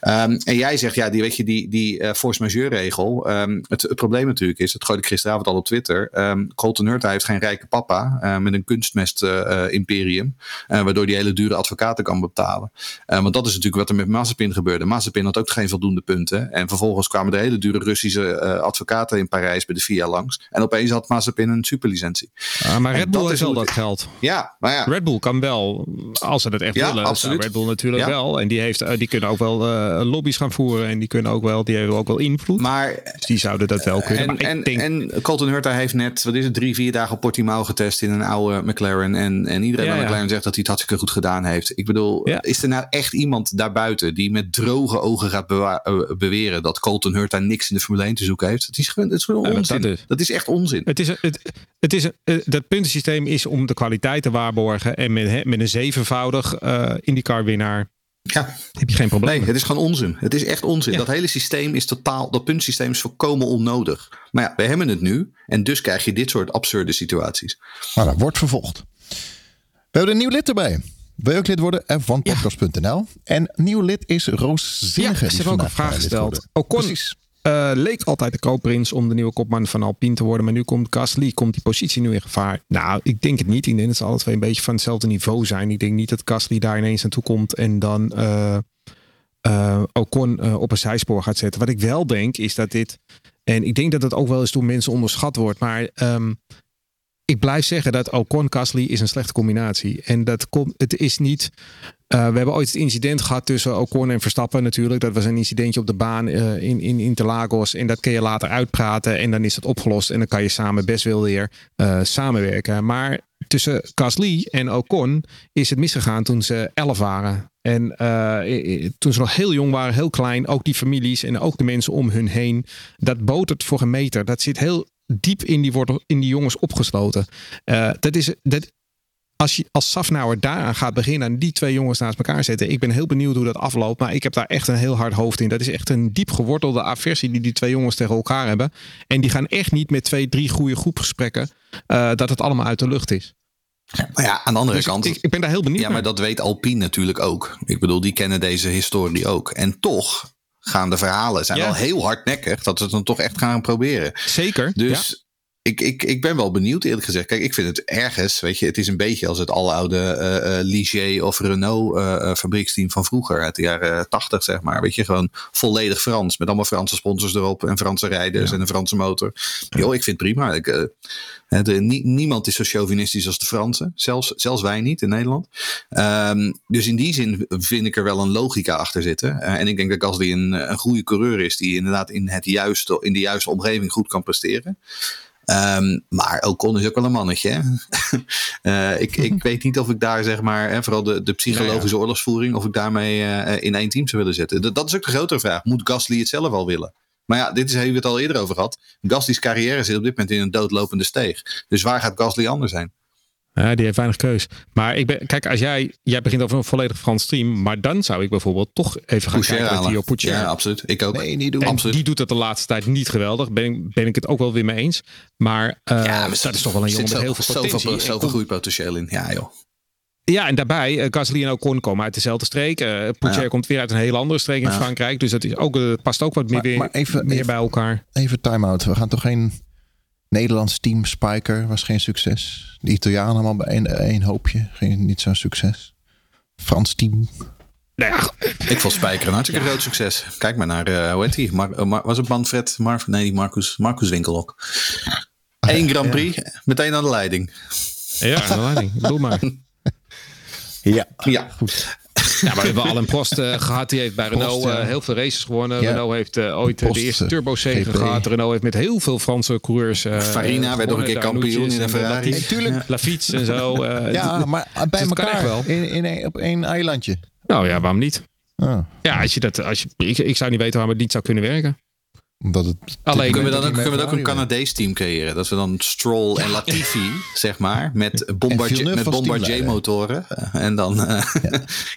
Ehm, en jij zegt, ja, die, weet je, die, die force majeure regel. ehm, het, het probleem natuurlijk is, dat gooide ik gisteravond al op Twitter. ehm Colton Hurta heeft geen rijke papa met een kunstmest imperium. waardoor die hele dure advocaten kan betalen. Eh, want dat is natuurlijk wat er met Mazepin gebeurde. Mazepin had ook geen voldoende punten. En vervolgens kwamen de hele dure Russische eh, advocaten in Parijs bij de FIA langs. En opeens had Mazepin een superlicentie. Ah, maar En Red Bull heeft is wel dat geld. Ja, maar ja. Red Bull kan wel, als ze dat echt Ja, willen. absoluut. Red Bull natuurlijk Ja. wel. En die, heeft, eh, die kunnen ook wel lobby's gaan voeren. En die kunnen ook wel, die hebben ook wel invloed. Maar, dus die zouden dat wel kunnen. En, maar en, denk, en Colton Hurta heeft net, wat is het, drie, vier dagen op Portimao getest in een oude McLaren. En, en iedereen Ja, bij ja. McLaren zegt dat hij het hartstikke goed gedaan heeft. Ik bedoel, Ja. Is er nou echt iemand daarbuiten die met droge ogen gaat bewa- eh, beweren dat Colton Hurta niks in de Formule 1 te zoeken heeft? Het is gewoon, het is gewoon Ja, dat- onzin. dat Dat is. is. echt onzin. Het is, het, het is, een- dat puntensysteem is om de kwaliteit te waarborgen. En met, hè, met een zevenvoudig eh IndyCar-winnaar Ja. heb je geen probleem. Nee, het is gewoon onzin. Het is echt onzin. Ja. Dat hele systeem is totaal, dat puntsysteem is volkomen onnodig. Maar ja, we hebben het nu. En dus krijg je dit soort absurde situaties. Maar dat wordt vervolgd. We hebben een nieuw lid erbij. Wil je ook lid worden? F1podcast.nl. En nieuw lid is Roos Ja, Zinnige. ze die hebben ook een vraag gesteld. Ocon eh, leek altijd de kroonprins om de nieuwe kopman van Alpine te worden. Maar nu komt Gasly, komt die positie nu in gevaar? Nou, ik denk het niet. Ik denk dat ze alle twee een beetje van hetzelfde niveau zijn. Ik denk niet dat Gasly daar ineens naartoe komt en dan eh, Ocon op een zijspoor gaat zetten. Wat ik wel denk is dat dit, en ik denk dat het ook wel eens door mensen onderschat wordt, maar ehm, ik blijf zeggen dat Ocon Gasly is een slechte combinatie. En dat komt, het is niet. eh, we hebben ooit het incident gehad tussen Ocon en Verstappen natuurlijk. Dat was een incidentje op de baan eh, in, in Interlagos. En dat kun je later uitpraten en dan is dat opgelost. En dan kan je samen best wel weer eh, samenwerken. Maar tussen Gasly en Ocon is het misgegaan toen ze 11 waren. En toen ze nog heel jong waren, heel klein, ook die families en ook de mensen om hun heen. Dat botert voor een meter. Dat zit heel diep in die, wortel, in die jongens opgesloten. Eh, dat is, dat, als, je, als Safnauer daaraan gaat beginnen en die twee jongens naast elkaar zetten. Ik ben heel benieuwd hoe dat afloopt. Maar ik heb daar echt een heel hard hoofd in. Dat is echt een diep gewortelde aversie die die twee jongens tegen elkaar hebben. En die gaan echt niet met twee, drie goede groepgesprekken. eh, dat het allemaal uit de lucht is. Maar ja, aan de andere Dus kant. ik, ik ben daar heel benieuwd Ja, maar dat weet Alpine natuurlijk ook. Ik bedoel, die kennen deze historie ook. En toch gaan de verhalen zijn Ja. wel heel hardnekkig dat ze het dan toch echt gaan proberen. Zeker. Dus ik, ik, ik ben wel benieuwd eerlijk gezegd. Kijk, ik vind het ergens, weet je, het is een beetje als het aloude eh Ligier of Renault eh, fabrieksteam van vroeger, uit de jaren tachtig zeg maar. Weet je, gewoon volledig Frans, met allemaal Franse sponsors erop en Franse rijders en een Franse motor. Joh, ik vind het prima. Ik, de, nie- niemand is zo chauvinistisch als de Fransen, zelfs, zelfs wij niet in Nederland. Ehm, dus in die zin vind ik er wel een logica achter zitten. En ik denk dat Gasly een, een goede coureur is die inderdaad in, het juiste, in de juiste omgeving goed kan presteren. Ehm, maar Ocon is ook wel een mannetje. Hè? Eh, ik, ik weet niet of ik daar zeg maar, hè, vooral de, de psychologische oorlogsvoering, of ik daarmee eh, in één team zou willen zetten. Dat, dat is ook de grotere vraag. Moet Gasly het zelf al willen? Maar ja, dit is, hebben we het al eerder over gehad. Gasly's carrière zit op dit moment in een doodlopende steeg. Dus waar gaat Gasly anders zijn? Ja, die heeft weinig keus. Maar ik ben, kijk, als jij, jij begint over een volledig Frans team. Maar dan zou ik bijvoorbeeld toch even gaan Poucher kijken naar. Theo Poucher. Ja, absoluut. Ik ook. Nee, niet doen. En absoluut. die doet het de laatste tijd niet geweldig. Ben ik, ben ik het ook wel weer mee eens. Maar, eh, maar dat is toch wel een jongen met heel veel zoveel, potentie. En zoveel komt- groeipotentieel in. Ja, joh. Ja, en daarbij, eh, Gasly en Ocon komen uit dezelfde streek. Ja. komt weer uit een hele andere streek in Ja. Frankrijk. Dus dat is ook, past ook wat meer, Maar- weer- maar even- meer even- bij elkaar. Even time-out. We gaan toch geen Nederlands team Spiker was geen succes. De Italianen allemaal bij één, één hoopje. Geen, niet zo'n succes. Frans team. Nou ja, Ik vond Spijker een hartstikke groot succes. Kijk maar naar, eh hoe heet die? Mar- eh, Mar- was het Manfred? Marv? Nee, die Marcus, Marcus Winkelok. Eén Grand Prix, meteen aan de leiding. ja, de leiding. Ik bedoel maar. Ja. Ja, Ja, maar we hebben Alain Prost eh, gehad. Die heeft bij Renault Prost, eh, heel veel races gewonnen. Ja. Renault heeft eh, ooit Prost, de eerste turbo zegen gehad. Renault heeft met heel veel Franse coureurs. eh, Farina werd nog een keer kampioen in en Ferrari. Tuurlijk. Lafitte en zo. eh, Ja, maar bij Dus elkaar wel. In, in een, op één eilandje. Nou ja, waarom niet? Ah, Ja, als je dat, als je, ik, ik zou niet weten waarom het niet zou kunnen werken. Omdat het Alleen- kunnen we dan ook, kunnen we dan ook een Canadees team creëren? Dat we dan Stroll en Latifi, zeg maar, met Bombardier, met Bombardier motoren. Eh, En dan, eh,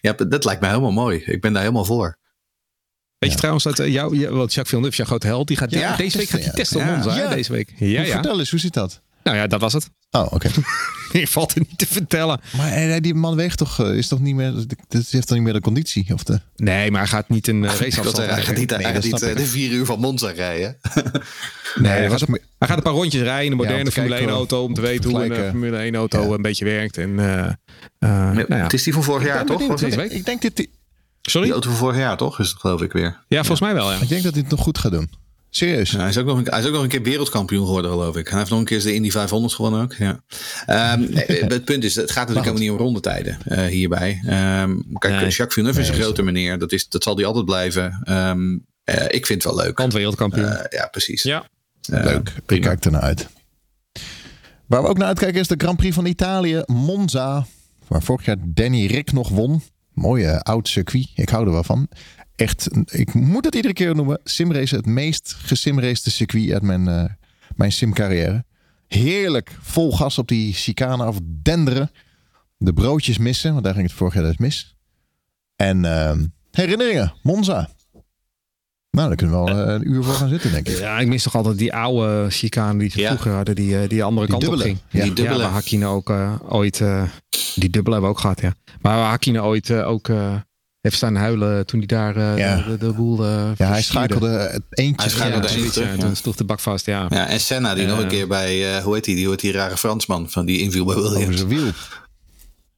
ja. dat lijkt me helemaal mooi. Ik ben daar helemaal voor. Weet je trouwens dat uh, jou, ja, want Jacques Villeneuve, jouw grote held, die gaat Ja, deze week gaat die ja. testen op Ja. Monza, hè, Ja. deze week. Ja, ja. Vertel eens, hoe zit dat? Nou ja, dat was het. Oh, oké. Meer valt er niet te vertellen. maar eh, die man weegt toch, eh, is toch niet meer, dat heeft toch niet meer de conditie? Of de, Nee, maar hij gaat niet een raceafstand zeggen, hij gaat niet, hij Nee, gaat niet eh, de vier uur van Monza rijden. Nee, hij, dat gaat, was meer- hij gaat een paar rondjes rijden in een moderne Formule 1 kijken, auto. Om te weten hoe een uh. Formule 1 auto Ja. een beetje werkt. En, uh, uh, nou ja. Het is die van vorig jaar, toch? benieuwd. Het? Ik denk, dit, Die Sorry? auto van vorig jaar, toch? Is het geloof ik weer. Ja, volgens mij wel, ja. ik denk dat hij het nog goed gaat doen. Serieus? Ja, hij, is ook nog een, hij is ook nog een keer wereldkampioen geworden, geloof ik. Hij heeft nog een keer de Indy 500 gewonnen ook. Ja. Ehm, nee, het punt is, het gaat natuurlijk helemaal niet om rondetijden uh, hierbij. Ehm, kijk, Nee. Jacques Villeneuve is een grote meneer. Dat, is, dat zal hij altijd blijven. Ehm, eh, ik vind het wel leuk. Kant wereldkampioen. Eh, ja, precies. ja. Leuk. Ik kijk ernaar uit. Waar we ook naar uitkijken is de Grand Prix van Italië, Monza. Waar vorig jaar Danny Rick nog won. Mooie oud circuit. Ik hou er wel van. Echt, ik moet het iedere keer noemen. Simrace het meest gesimracede circuit uit mijn, eh, mijn simcarrière. Heerlijk vol gas op die chicane af denderen. De broodjes missen, want daar ging het vorig jaar dus mis. En ehm, herinneringen, Monza. Nou, daar kunnen we wel eh, een uur voor gaan zitten, denk ik. Ja, ik mis toch altijd die oude chicane die ze Ja. vroeger hadden, die, eh, die de andere Die kant op dubbele. ging. Ja. Die dubbele. Ja, ook ooit, eh, die dubbele hebben we ook gehad, ja. Maar waar Hakkinen ooit ook eh, heeft staan huilen toen hij daar eh, Ja. de, de boel eh Ja, hij schakelde het eentje. Hij schakelde Ja, eentje, ja. ja. Toen sloeg de bak vast, ja. Ja, en Senna, die Eh. nog een keer bij, eh, hoe heet die, die, hoe heet die rare Fransman van die inviel bij over Williams. zijn wiel.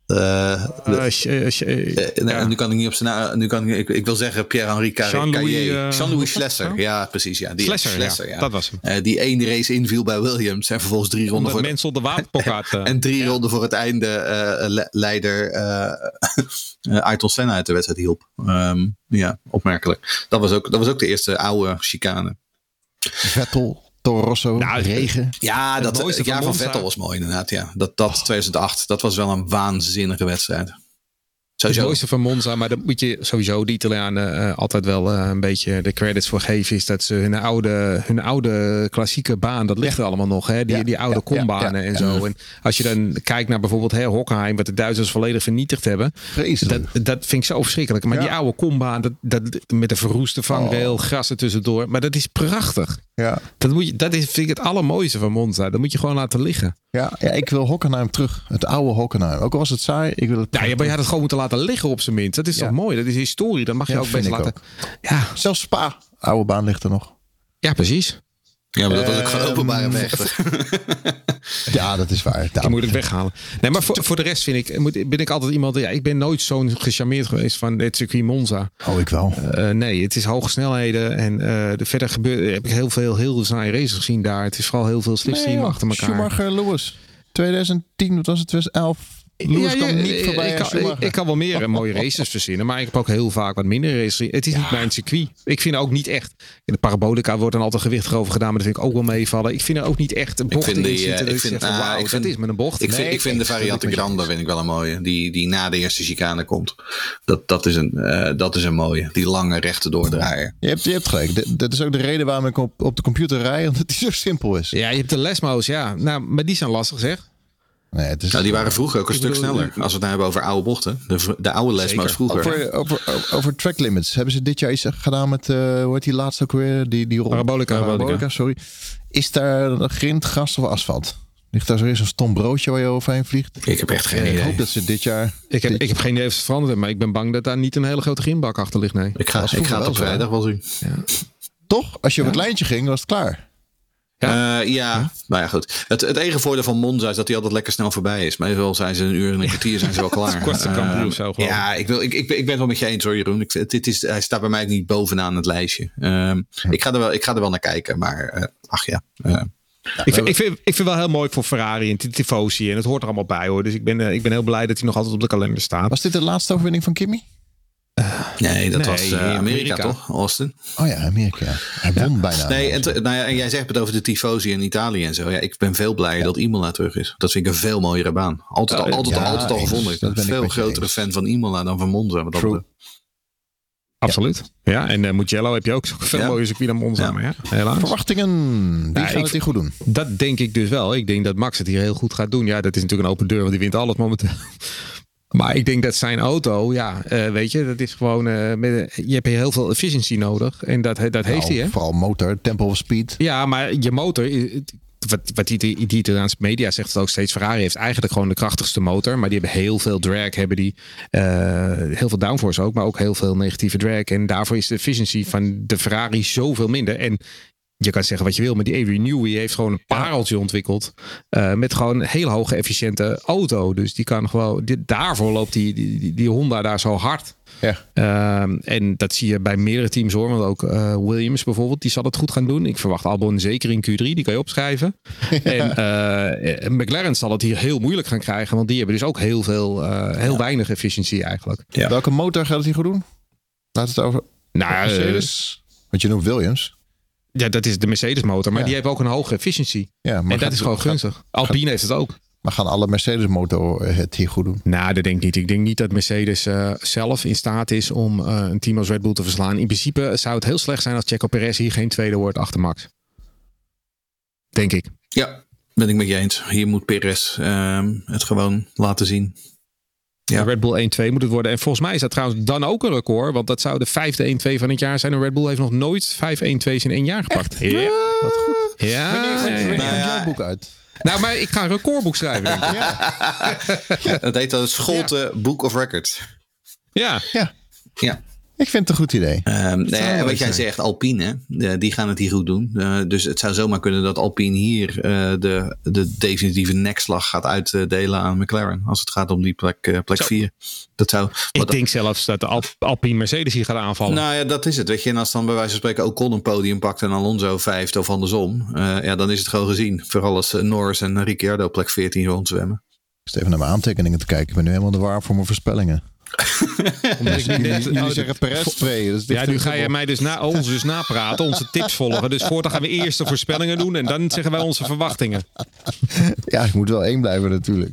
Eh, nee, ja. Nu kan ik niet op zijn naam. Nu kan ik, ik, ik wil zeggen Pierre-Henri Carré. Jean-Louis, Schlesser. Ja, precies. Ja, die Schlesser, Schlesser, ja. ja. Dat was hem. Eh, die één race inviel bij Williams. En vervolgens drie ronden voor mensen de waterpok had. en drie ronden voor het einde eh, le- leider Ayrton Senna uit de wedstrijd hielp. Ehm, ja, opmerkelijk. Dat was, ook, dat was ook de eerste oude chicane. Vettel, Toro Rosso, Nou, regen. Ja, dat, het, jaar van Vettel was mooi inderdaad. Ja. Dat, dat 2008, dat was wel een waanzinnige wedstrijd. Het Sowieso. mooiste van Monza, maar daar moet je sowieso de Italianen eh, altijd wel eh, een beetje de credits voor geven. Is dat ze hun oude, hun oude klassieke baan, dat ligt er allemaal nog. Hè? Die, Ja, die oude ja, kombanen ja. en zo. En als je dan kijkt naar bijvoorbeeld hè, Hockenheim, wat de Duitsers volledig vernietigd hebben. Dat, dat vind ik zo verschrikkelijk. Maar die oude kombaan, dat, dat, met de verroeste vangrail, Oh. gras er tussendoor. Maar dat is prachtig. Ja, Dat, moet je, dat is, vind ik het allermooiste van Monza. Dat moet je gewoon laten liggen. ja, ja, ik wil Hockenheim terug. Het oude Hockenheim. Ook al was het saai, ik wil het Ja, maar je had het gewoon moeten laten liggen op zijn minst. Dat is Ja. toch mooi? Dat is historie. Dat mag je Ja, ook best laten. Ja, Zelfs Spa, oude baan ligt er nog. ja, precies. Ja, maar dat was ook gewoon Ehm, openbare weg. Ja, dat is waar. Die moet ik weghalen. Nee, maar voor, voor de rest vind ik, moet, ben ik altijd iemand. Ja, ik ben nooit zo'n gecharmeerd geweest van het circuit Monza. Oh, ik wel. Eh, nee, het is hoge snelheden. En eh, de verder gebeurt, heb ik heel veel heel saaie races gezien daar. Het is vooral heel veel slipstream Nee, achter elkaar. Schumacher, Lewis. 2010, wat was het? 2011. Lewis Ja, niet voorbij ik, kan, ik, kan wel meer mooie races verzinnen, maar ik heb ook heel vaak wat minder races. Het is niet mijn circuit. Ik vind ook niet echt. In de parabolica wordt dan altijd gewichtig over gedaan, maar dat vind ik ook wel meevallen. Ik vind er ook niet echt een bocht vind in die, zitten. eh, dat ik vind- ah, wauw, ik vind- dat is met een bocht. Ik vind, ik vind de dat variante Grande vind ik wel een mooie. Die, die na de eerste chicane komt. Dat, dat, is een, eh, dat is een mooie. Die lange rechte doordraaier. Je hebt, je hebt gelijk. Dat is ook de reden waarom ik op, op de computer rij. Omdat die zo simpel is. Ja, je hebt de lesmo's, ja. Nou, maar die zijn lastig zeg. Nee, het is Nou, die waren vroeger ook een Ik stuk bedoel, sneller. Als we het nou hebben over oude bochten. De, de oude lesmo's vroeger. Over, over, over, track limits. Hebben ze dit jaar iets gedaan met, eh hoe heet die laatste ook weer? Die, die rol- Parabolica. Parabolica, sorry. Is daar grind, gras of asfalt? Ligt daar zo eens een stom broodje waar je overheen vliegt? Ik heb echt geen ik idee. hoop dat ze dit jaar... Ik heb, dit- ik heb geen idee of ze het veranderd hebben, maar ik ben bang dat daar niet een hele grote grindbak achter ligt. Nee. Ik ga, ik ga het op vrijdag wel zien. Toch? Als je op het lijntje ging, was het klaar. Ja, ja. nou ja, goed. Het, het enige voordeel van Monza is dat hij altijd lekker snel voorbij is. Meestal zijn ze een uur en een kwartier zijn ze wel klaar. kortste Ehm, of zo, geloof ik. Ja, ik, wil, ik, ik, ben- ik ben het wel met je eens hoor, Jeroen. Ik, dit is, hij staat bij mij niet bovenaan het lijstje. Ehm, ik, ga er wel, ik ga er wel naar kijken, maar eh, ach ja. eh, Ik vind, ik, vind, ik vind wel heel mooi voor Ferrari en Tifosi en het hoort er allemaal bij hoor. Dus ik ben, eh, ik ben heel blij dat hij nog altijd op de kalender staat. Was dit de laatste overwinning van Kimmy? Nee, dat Nee, was eh, in Amerika, Amerika. toch? Austin. Oh ja, Amerika. ja. Hij won bijna. Nee, en, nou ja, en jij zegt het over de tifosi in Italië en zo. Ja, ik ben veel blijer dat Imola terug is. Dat vind ik een veel mooiere baan. Altijd, al, altijd, altijd al gevonden. Ik ben een veel grotere eens. fan van Imola dan van Monza. wat dat. Absoluut. Ja, en eh Mugello heb je ook zo'n veel Ja. mooier circuit dan Monza. Ja. Maar ja, helaas. Verwachtingen. Die gaan ik- het hier goed doen. Dat denk ik dus wel. Ik denk dat Max het hier heel goed gaat doen. Ja, dat is natuurlijk een open deur, want die wint alles momenteel. Maar ik denk dat zijn auto, ja, eh, weet je, dat is gewoon. eh, met, je hebt heel veel efficiency nodig. En dat, dat heeft Nou, hij, hè? Vooral motor, tempo of speed. Ja, maar je motor, wat, wat die, die, die Italiaanse media zegt het ook steeds, Ferrari heeft eigenlijk gewoon de krachtigste motor. Maar die hebben heel veel drag, hebben die eh, heel veel downforce ook, maar ook heel veel negatieve drag. En daarvoor is de efficiency van de Ferrari zoveel minder. En je kan zeggen wat je wil, maar die Adrian Newey heeft gewoon een pareltje ontwikkeld. eh, met gewoon een hele hoge efficiënte auto. Dus die kan gewoon, die, daarvoor loopt die, die, die, die Honda daar zo hard. Ja. Ehm, en dat zie je bij meerdere teams hoor. Want ook eh, Williams bijvoorbeeld, die zal het goed gaan doen. Ik verwacht Albon zeker in Q3, die kan je opschrijven. En eh, McLaren zal het hier heel moeilijk gaan krijgen. Want die hebben dus ook heel veel, eh, heel weinig efficiëntie eigenlijk. Ja. Welke motor gaat het hier goed doen? Laat het over Nou, Mercedes. Want je noemt Williams. Ja, dat is de Mercedes motor. Maar Ja. die heeft ook een hoge efficiëntie. Ja, maar en dat gaat- is gewoon gaat- gunstig. Alpine heeft het ook. Maar gaan alle Mercedes motor het hier goed doen? Nou, dat denk ik niet. Ik denk niet dat Mercedes eh, zelf in staat is om eh, een team als Red Bull te verslaan. In principe zou het heel slecht zijn als Checo Perez hier geen tweede wordt achter Max. Denk ik. Ja, ben ik met je eens. Hier moet Perez ehm, het gewoon laten zien. Ja. Red Bull 1-2 moet het worden. En volgens mij is dat trouwens dan ook een record. Want dat zou de vijfde 1-2 van het jaar zijn. En Red Bull heeft nog nooit vijf 1-2's in één jaar gepakt. Ja. Wat goed. Ja, Wanneer, ja, ja. Nou ja. boek uit? Nou, maar ik ga een recordboek schrijven. Denk ik. Het heet dan het Scholte Book of Records. Ja. Ja, Ja. Ik vind het een goed idee. Ehm, nee, wat jij zijn. zegt, Alpine, die gaan het hier goed doen. Eh, dus het zou zomaar kunnen dat Alpine hier eh, de, de definitieve nekslag gaat uitdelen aan McLaren. Als het gaat om die plek, eh, plek Zo. 4. Dat zou. Ik denk zelfs dat de Al- Alpine Mercedes hier gaat aanvallen. nou ja, dat is het. Weet je, en als dan bij wijze van spreken Ocon een podium pakt en Alonso vijfde of andersom. eh, ja, dan is het gewoon gezien. Vooral als Norris en Ricciardo plek 14 rondzwemmen. Ik zit even naar mijn aantekeningen te kijken. Ik ben nu helemaal de waar voor mijn voorspellingen. Omdat ik net- Jullie oh, zeggen Perez 2. Dus Ja, nu ga jij mij dus na, ons dus napraten, onze tips volgen. Dus voortaan gaan we eerst de voorspellingen doen en dan zeggen wij onze verwachtingen. Ja, ik moet wel één blijven natuurlijk.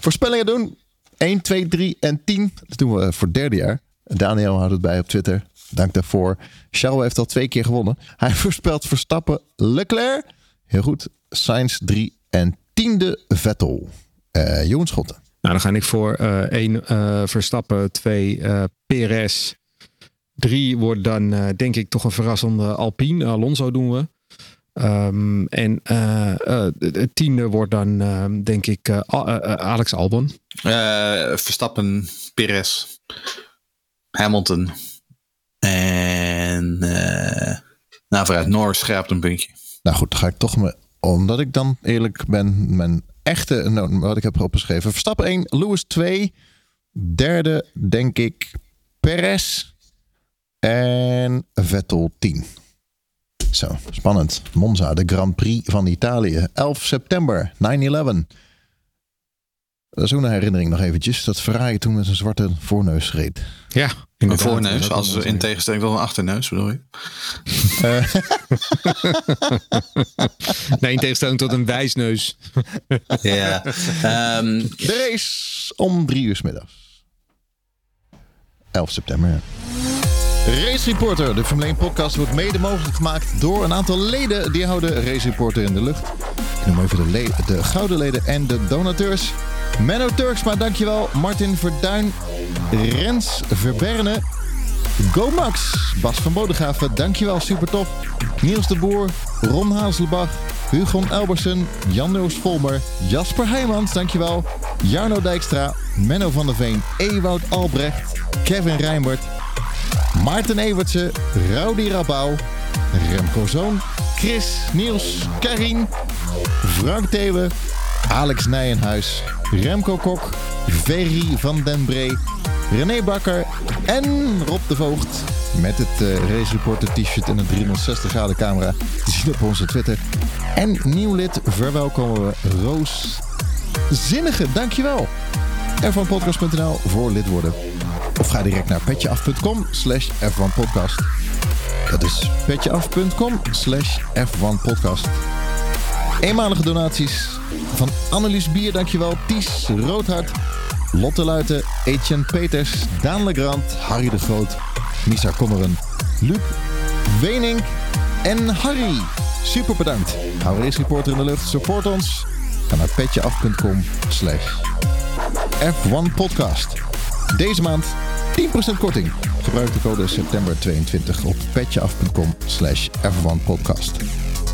Voorspellingen doen. 1, 2, 3 en 10. Dat doen we voor het derde jaar. Daniel houdt het bij op Twitter. Dank daarvoor. Charles heeft al twee keer gewonnen. Hij voorspelt Verstappen Leclerc. Heel goed. Sainz 3 en tiende Vettel. Eh Jeroen Schotten. Nou, dan ga ik voor eh één eh, Verstappen, twee eh Perez. Drie wordt dan eh, denk ik toch een verrassende Alpine. Alonso doen we. Ehm, en eh, eh, het tiende wordt dan ehm, denk ik Alex Albon. Eh, Verstappen, Perez, Hamilton. En eh nou, vooruit Norris scherpt een puntje. Nou goed, dan ga ik toch me, omdat ik dan eerlijk ben, mijn echte, wat ik heb opgeschreven. Verstappen 1, Lewis 2. Derde, denk ik, Perez. En Vettel 10. Zo, spannend. Monza, de Grand Prix van Italië. 11 september, 9-11. Dat is ook een herinnering nog eventjes. Dat Ferrari toen met een zwarte voorneus reed. Ja, Een voorneus, als in tegenstelling tot een achterneus, bedoel je? Nee, in tegenstelling tot een wijsneus. Ja. Ehm, De race om drie uur 's middags. 11 september, ja. Race Reporter, de Formule 1 podcast, wordt mede mogelijk gemaakt door een aantal leden. Die houden Race Reporter in de lucht. Ik noem even de, de gouden leden en de donateurs. Menno Turksma, dankjewel. Martin Verduin, Rens Verberne, Go Max, Bas van Bodegraven, dankjewel, super tof. Niels de Boer, Ron Hazelbach, Hugon Elbersen, Jan-Noos Volmer, Jasper Heijmans, dankjewel. Jarno Dijkstra, Menno van der Veen, Ewout Albrecht, Kevin Rijnbert, Maarten Evertsen, Rowdy Rabouw, Remco Zoon, Chris, Niels, Karin, Frank Thewe, Alex Nijenhuis, Remco Kok, Ferry van den Bree, René Bakker en Rob de Voogd. Met het eh, Race Reporter t-shirt en een 360 graden camera te zien op onze Twitter. En nieuw lid verwelkomen we Roos Zinnige. Dankjewel. f1podcast.nl voor lid worden. Of ga direct naar petjeaf.com slash f1podcast. Dat is petjeaf.com slash f1podcast. Eenmalige donaties van Annelies Bier, dankjewel. Ties Roodhart, Lotte Luiten, Etienne Peters, Daan Legrand, Harry de Groot, Misa Kommeren, Luc Wenink en Harry. Super bedankt. Hou Race Reporter in de lucht. Support ons. Ga naar petjeaf.com slash F1 Podcast. Deze maand 10% korting. Gebruik de code september 22 op petjeaf.com slash F1 Podcast.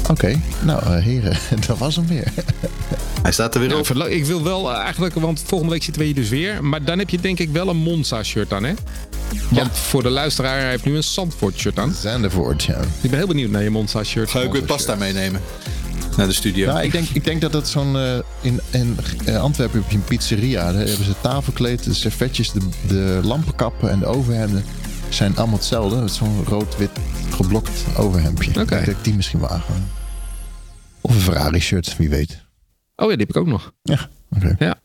Oké, nou eh, heren, dat was hem weer. Hij staat er weer Ja, op. verla- ik wil wel eh, eigenlijk, want volgende week zitten we hier dus weer. Maar dan heb je denk ik wel een Monza-shirt aan, hè? Want voor de luisteraar, hij heeft nu een Zandvoort-shirt aan. Zandervoort, ja. Ik ben heel benieuwd naar je Monza-shirt. Ga ik weer pasta meenemen naar de studio. Nou, ik denk, ik denk dat het zo'n... eh, in, in Antwerpen heb je een pizzeria. Daar hebben ze tafelkleed, de servetjes, de, de lampenkappen en de overhemden zijn allemaal hetzelfde. Het is zo'n rood-wit geblokt overhemdje. Oké. Ik denk dat die misschien wel aangaan. Of een Ferrari-shirt, wie weet. Oh ja, die heb ik ook nog. Ja, oké. Ja.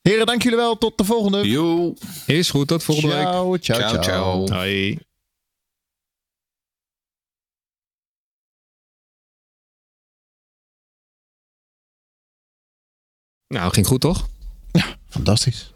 Heren, dank jullie wel. Tot de volgende. Yo. Is goed, tot volgende week. Ciao, ciao, Ciao, ciao. Hoi. Nou, ging goed toch? Fantastisch.